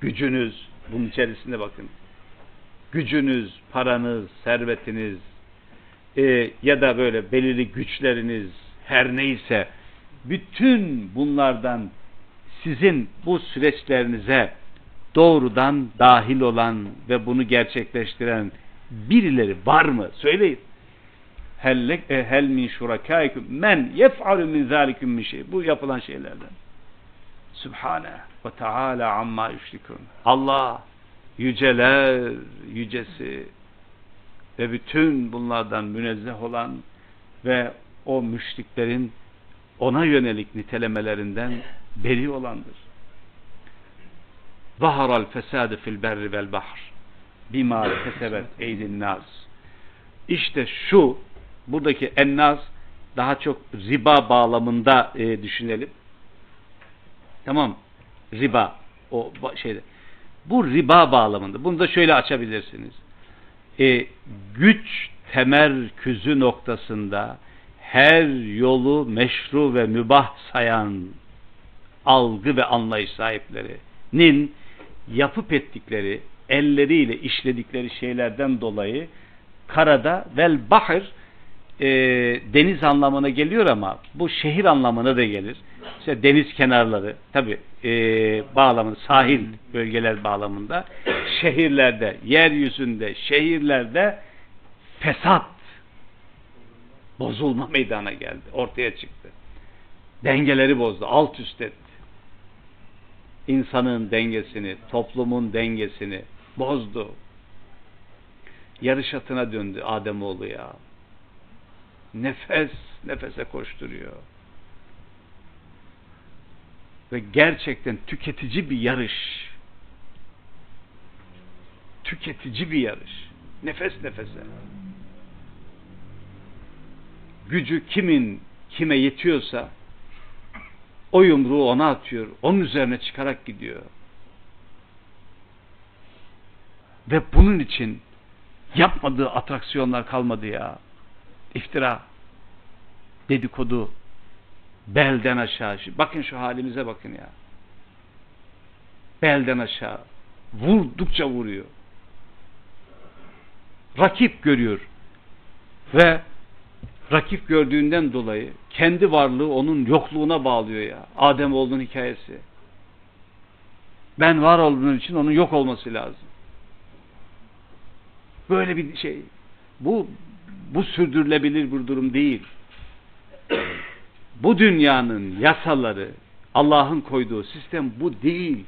gücünüz bunun içerisinde bakın gücünüz, paranız, servetiniz e, ya da böyle belirli güçleriniz her neyse bütün bunlardan sizin bu süreçlerinize doğrudan dahil olan ve bunu gerçekleştiren birileri var mı? Söyleyin. E, hel min şurakaikum men yef'alu min zalikum min şey. Bu yapılan şeylerden. Sübhane ve Teala amma yüşrikun. Allah yüceler yücesi ve bütün bunlardan münezzeh olan ve o müşriklerin ona yönelik nitelemelerinden beri olandır. Zaharal fesadu fil berri vel bahr bima kesebet eydin nas. İşte şu buradaki ennaz daha çok riba bağlamında e, düşünelim. Tamam. Riba o şeyde. Bu riba bağlamında. Bunu da şöyle açabilirsiniz. E, güç temerküzü noktasında her yolu meşru ve mübah sayan algı ve anlayış sahiplerinin yapıp ettikleri, elleriyle işledikleri şeylerden dolayı karada vel bahir e, deniz anlamına geliyor ama bu şehir anlamına da gelir. İşte deniz kenarları tabi e, bağlamında sahil bölgeler bağlamında şehirlerde, yeryüzünde, şehirlerde fesat bozulma meydana geldi. Ortaya çıktı. Dengeleri bozdu. Alt üst etti. İnsanın dengesini, toplumun dengesini bozdu. Yarış atına döndü Ademoğlu ya. Nefes nefese koşturuyor. Ve gerçekten tüketici bir yarış. Tüketici bir yarış. Nefes nefese. Gücü kimin kime yetiyorsa o yumruğu ona atıyor. Onun üzerine çıkarak gidiyor. Ve bunun için Yapmadığı atraksiyonlar kalmadı ya. İftira, dedikodu, belden aşağı. Bakın şu halimize bakın ya. Belden aşağı. Vurdukça vuruyor. Rakip görüyor. Ve rakip gördüğünden dolayı kendi varlığı onun yokluğuna bağlıyor ya. Adem olduğun hikayesi. Ben var olduğum için onun yok olması lazım. Böyle bir şey. Bu bu sürdürülebilir bir durum değil. Bu dünyanın yasaları, Allah'ın koyduğu sistem bu değil.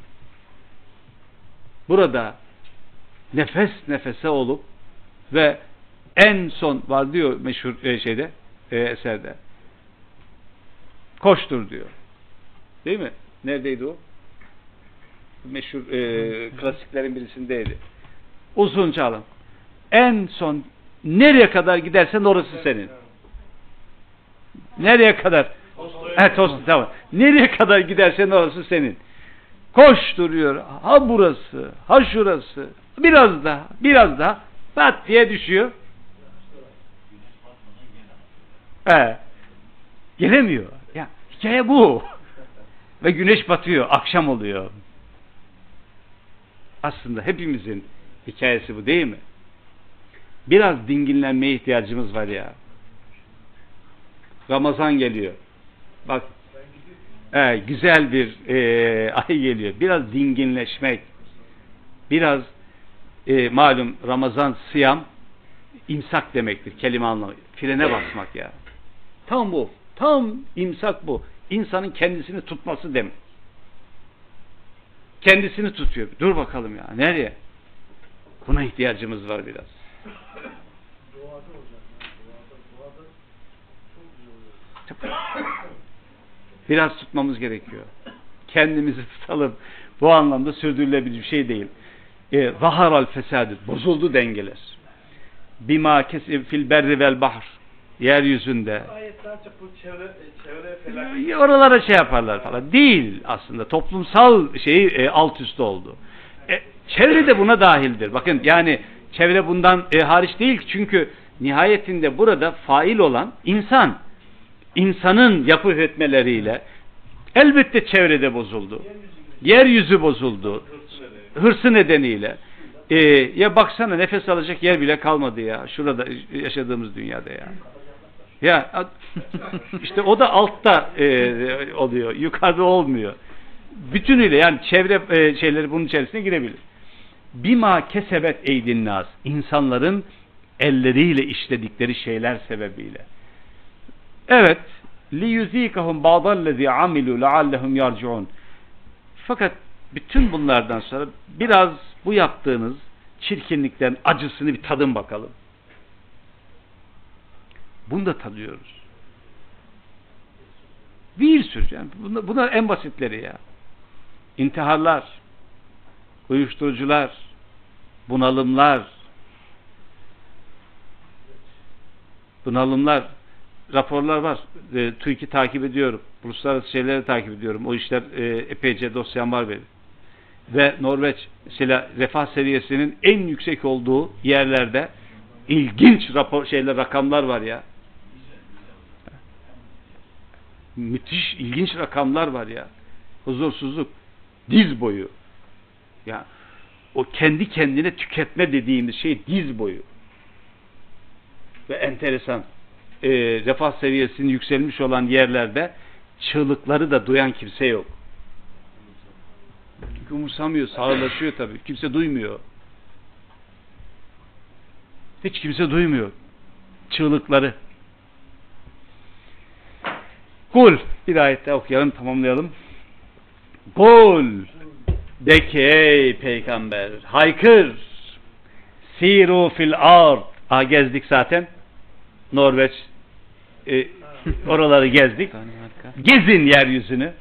Burada nefes nefese olup ve en son var diyor meşhur e, şeyde e, eserde. Koştur diyor. Değil mi? Neredeydi o? Meşhur e, klasiklerin birisindeydi. Uzun çalım. En son nereye kadar gidersen orası senin. Nereye kadar? Evet, Tolstoy, tamam. Nereye kadar gidersen orası senin. Koşturuyor. Ha burası, ha şurası. Biraz daha, biraz daha. Pat diye düşüyor. He. Gelemiyor. Ya hikaye bu. Ve güneş batıyor, akşam oluyor. Aslında hepimizin hikayesi bu değil mi? Biraz dinginlenmeye ihtiyacımız var ya. Ramazan geliyor. Bak e, güzel bir e, ay geliyor. Biraz dinginleşmek. Biraz e, malum Ramazan sıyam imsak demektir kelime anlamı. Frene basmak ya. Tam bu. Tam imsak bu. İnsanın kendisini tutması demek. Kendisini tutuyor. Dur bakalım ya. Nereye? Buna ihtiyacımız var biraz. Doğada hocam. Yani doğada, doğada çok güzel oluyor. Biraz tutmamız gerekiyor. Kendimizi tutalım. Bu anlamda sürdürülebilir bir şey değil. E, Zaharal fesadü. Bozuldu dengeler. Bima kesib fil berri vel bahr. Yeryüzünde. Çevre, çevre felaket. Oralara şey yaparlar falan. Değil aslında. Toplumsal şeyi e, alt üst oldu. E, çevre de buna dahildir. Bakın yani çevre bundan e, hariç değil. Çünkü nihayetinde burada fail olan insan. insanın yapı etmeleriyle elbette çevrede bozuldu. Yeryüzü bozuldu. Hırsı nedeniyle. E, ya baksana nefes alacak yer bile kalmadı ya. Şurada yaşadığımız dünyada ya. Ya işte o da altta e, oluyor. Yukarıda olmuyor. Bütünüyle yani çevre e, şeyleri bunun içerisine girebilir. Bima kesebet eydin nas. İnsanların elleriyle işledikleri şeyler sebebiyle. Evet. Li yuzikahum ba'dallezî amilu leallehum yarciun. Fakat bütün bunlardan sonra biraz bu yaptığınız çirkinlikten acısını bir tadın bakalım. Bunu da tadıyoruz. Bir sürü yani bunlar, bunlar en basitleri ya. İntiharlar, uyuşturucular, bunalımlar, bunalımlar, raporlar var. E, TÜİK'i takip ediyorum. Uluslararası şeyleri takip ediyorum. O işler e, epeyce dosyam var benim. Ve Norveç mesela refah seviyesinin en yüksek olduğu yerlerde ilginç rapor şeyler rakamlar var ya. Müthiş ilginç rakamlar var ya. Huzursuzluk diz boyu. Ya o kendi kendine tüketme dediğimiz şey diz boyu. Ve enteresan. E, refah seviyesinin yükselmiş olan yerlerde çığlıkları da duyan kimse yok. Çünkü umursamıyor, sağırlaşıyor tabii. Kimse duymuyor. Hiç kimse duymuyor. Çığlıkları. Kul. Bir ayette okuyalım, tamamlayalım. Kul. De ki ey peygamber, haykır. Siru fil ard. Ha gezdik zaten. Norveç. E, oraları gezdik. Gezin yeryüzünü.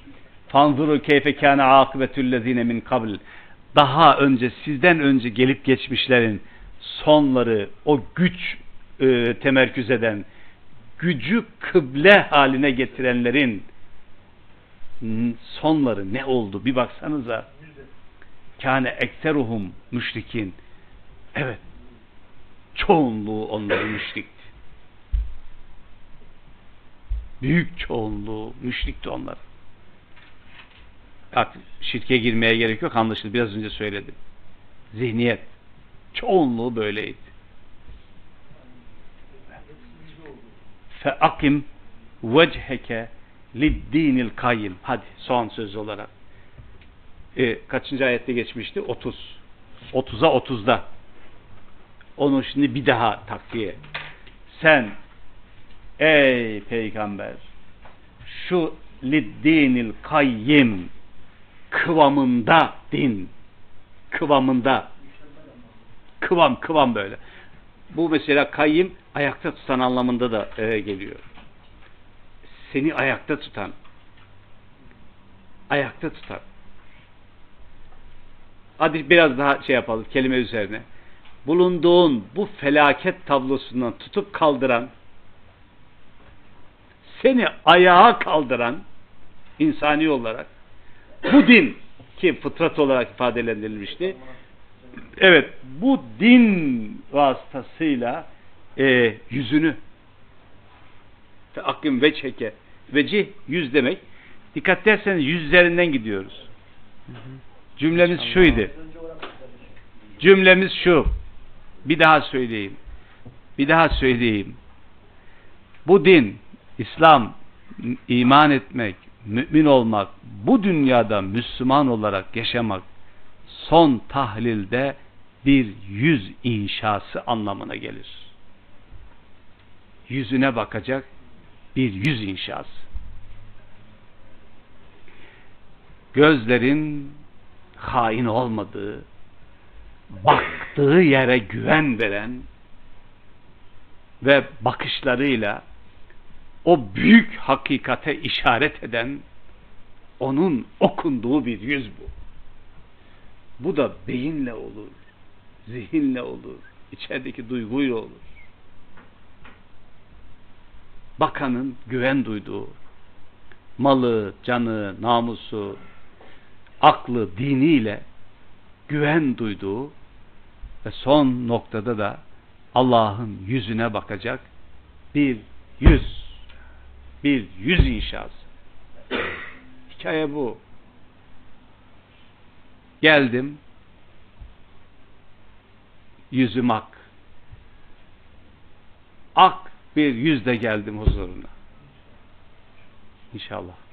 Fanzuru keyfe kâne akıbetüllezine min kabl. Daha önce sizden önce gelip geçmişlerin sonları o güç e, temerküz eden gücü kıble haline getirenlerin sonları ne oldu bir baksanıza kâne ekseruhum müşrikin evet çoğunluğu onların müşrikti. Büyük çoğunluğu müşrikti onlar. Artık şirke girmeye gerek yok anlaşıldı. Biraz önce söyledim. Zihniyet. Çoğunluğu böyleydi. Feakim vecheke liddinil kayyim. Hadi son söz olarak. E, kaçıncı ayette geçmişti? 30. 30'a 30'da. Onu şimdi bir daha takviye. Sen ey peygamber şu liddinil kayyim kıvamında din kıvamında kıvam kıvam böyle. Bu mesela kayyim ayakta tutan anlamında da e, geliyor. Seni ayakta tutan ayakta tutan Hadi biraz daha şey yapalım kelime üzerine. Bulunduğun bu felaket tablosundan tutup kaldıran seni ayağa kaldıran insani olarak bu din ki fıtrat olarak ifadelendirilmişti. Evet bu din vasıtasıyla e, yüzünü aklım ve çeke veci yüz demek. Dikkat ederseniz yüzlerinden gidiyoruz. Cümlemiz şuydu. Cümlemiz şu. Bir daha söyleyeyim. Bir daha söyleyeyim. Bu din, İslam, iman etmek, mümin olmak, bu dünyada Müslüman olarak yaşamak son tahlilde bir yüz inşası anlamına gelir. Yüzüne bakacak bir yüz inşası. Gözlerin hain olmadığı, baktığı yere güven veren ve bakışlarıyla o büyük hakikate işaret eden onun okunduğu bir yüz bu. Bu da beyinle olur, zihinle olur, içerideki duyguyla olur. Bakanın güven duyduğu, malı, canı, namusu, aklı, diniyle güven duyduğu ve son noktada da Allah'ın yüzüne bakacak bir yüz, bir yüz inşası. Hikaye bu. Geldim, yüzüm ak. Ak bir yüzle geldim huzuruna. İnşallah.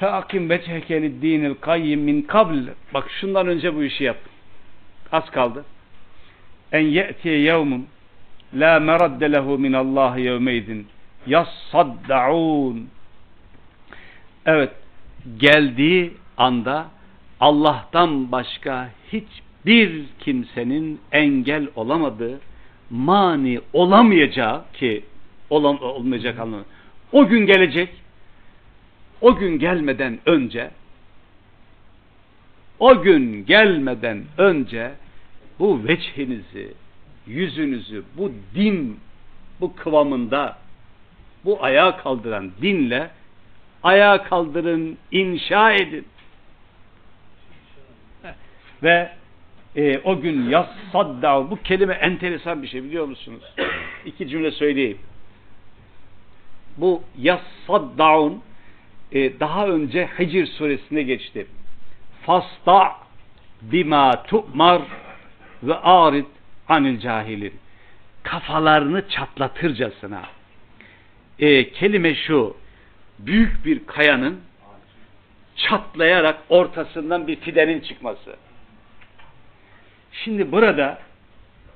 Feakim vecheke liddinil kayyim min kabl. Bak şundan önce bu işi yap. Az kaldı. En ye'tiye yevmun la meradde lehu min Allah yevmeydin yassaddaun. Evet, geldiği anda Allah'tan başka hiçbir kimsenin engel olamadığı, mani olamayacağı ki olam, olmayacak anlamı. O gün gelecek o gün gelmeden önce o gün gelmeden önce bu veçhinizi, yüzünüzü bu din bu kıvamında bu ayağa kaldıran dinle ayağa kaldırın, inşa edin. Ve e, o gün yassaddav bu kelime enteresan bir şey biliyor musunuz? İki cümle söyleyeyim. Bu yassaddaun e, daha önce Hicr suresinde geçti. Fasta bima tu'mar ve arid anil cahilin. Kafalarını çatlatırcasına. E, kelime şu. Büyük bir kayanın çatlayarak ortasından bir fidenin çıkması. Şimdi burada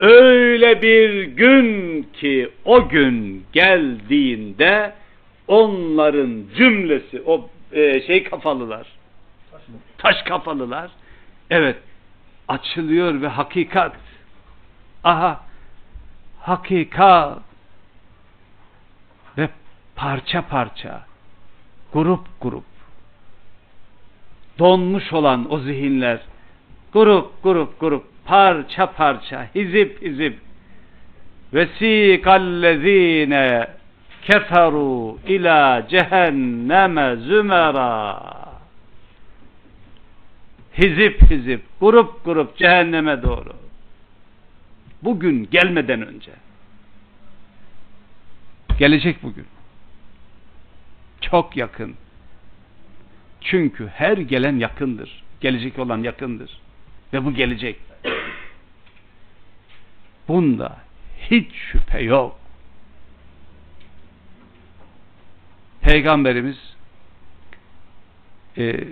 öyle bir gün ki o gün geldiğinde onların cümlesi o e, şey kafalılar. Taş kafalılar. Evet açılıyor ve hakikat. Aha hakikat. Ve parça parça grup grup. Donmuş olan o zihinler grup grup grup parça parça hizip hizip. Vesikallezine keferu ila cehenneme zümera hizip hizip, grup grup cehenneme doğru. Bugün gelmeden önce. Gelecek bugün. Çok yakın. Çünkü her gelen yakındır. Gelecek olan yakındır. Ve bu gelecek. Bunda hiç şüphe yok. Peygamberimiz e,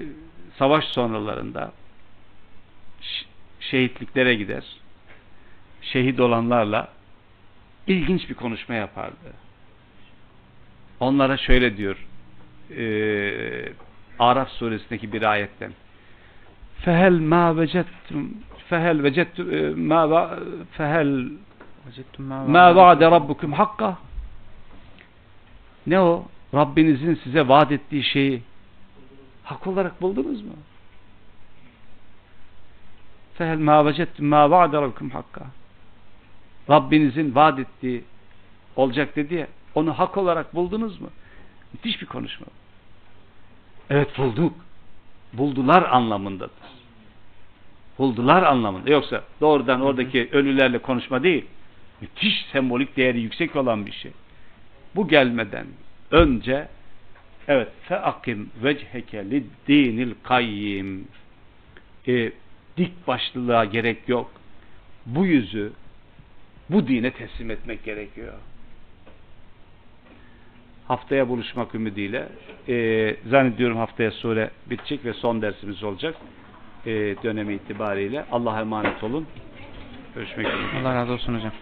savaş sonralarında şehitliklere gider. Şehit olanlarla ilginç bir konuşma yapardı. Onlara şöyle diyor e, Araf suresindeki bir ayetten fehel ma vecettum fehel vecettum e, ma fehel Vecettum ma ma vaade rabbukum hakka ne o? Rabbinizin size vaat ettiği şeyi hak olarak buldunuz mu? Fehel ma vecettum ma vaade rabbukum hakka Rabbinizin vaat ettiği olacak dedi ya onu hak olarak buldunuz mu? Müthiş bir konuşma. Evet bulduk. Buldular anlamındadır. Buldular anlamında. Yoksa doğrudan oradaki ölülerle konuşma değil. Müthiş sembolik değeri yüksek olan bir şey. Bu gelmeden önce evet feakim vecheke lid-dinil kayyim e, dik başlılığa gerek yok. Bu yüzü bu dine teslim etmek gerekiyor. Haftaya buluşmak ümidiyle e, zannediyorum haftaya sure bitecek ve son dersimiz olacak e, dönemi itibariyle. Allah'a emanet olun. Görüşmek üzere. Allah razı olsun hocam.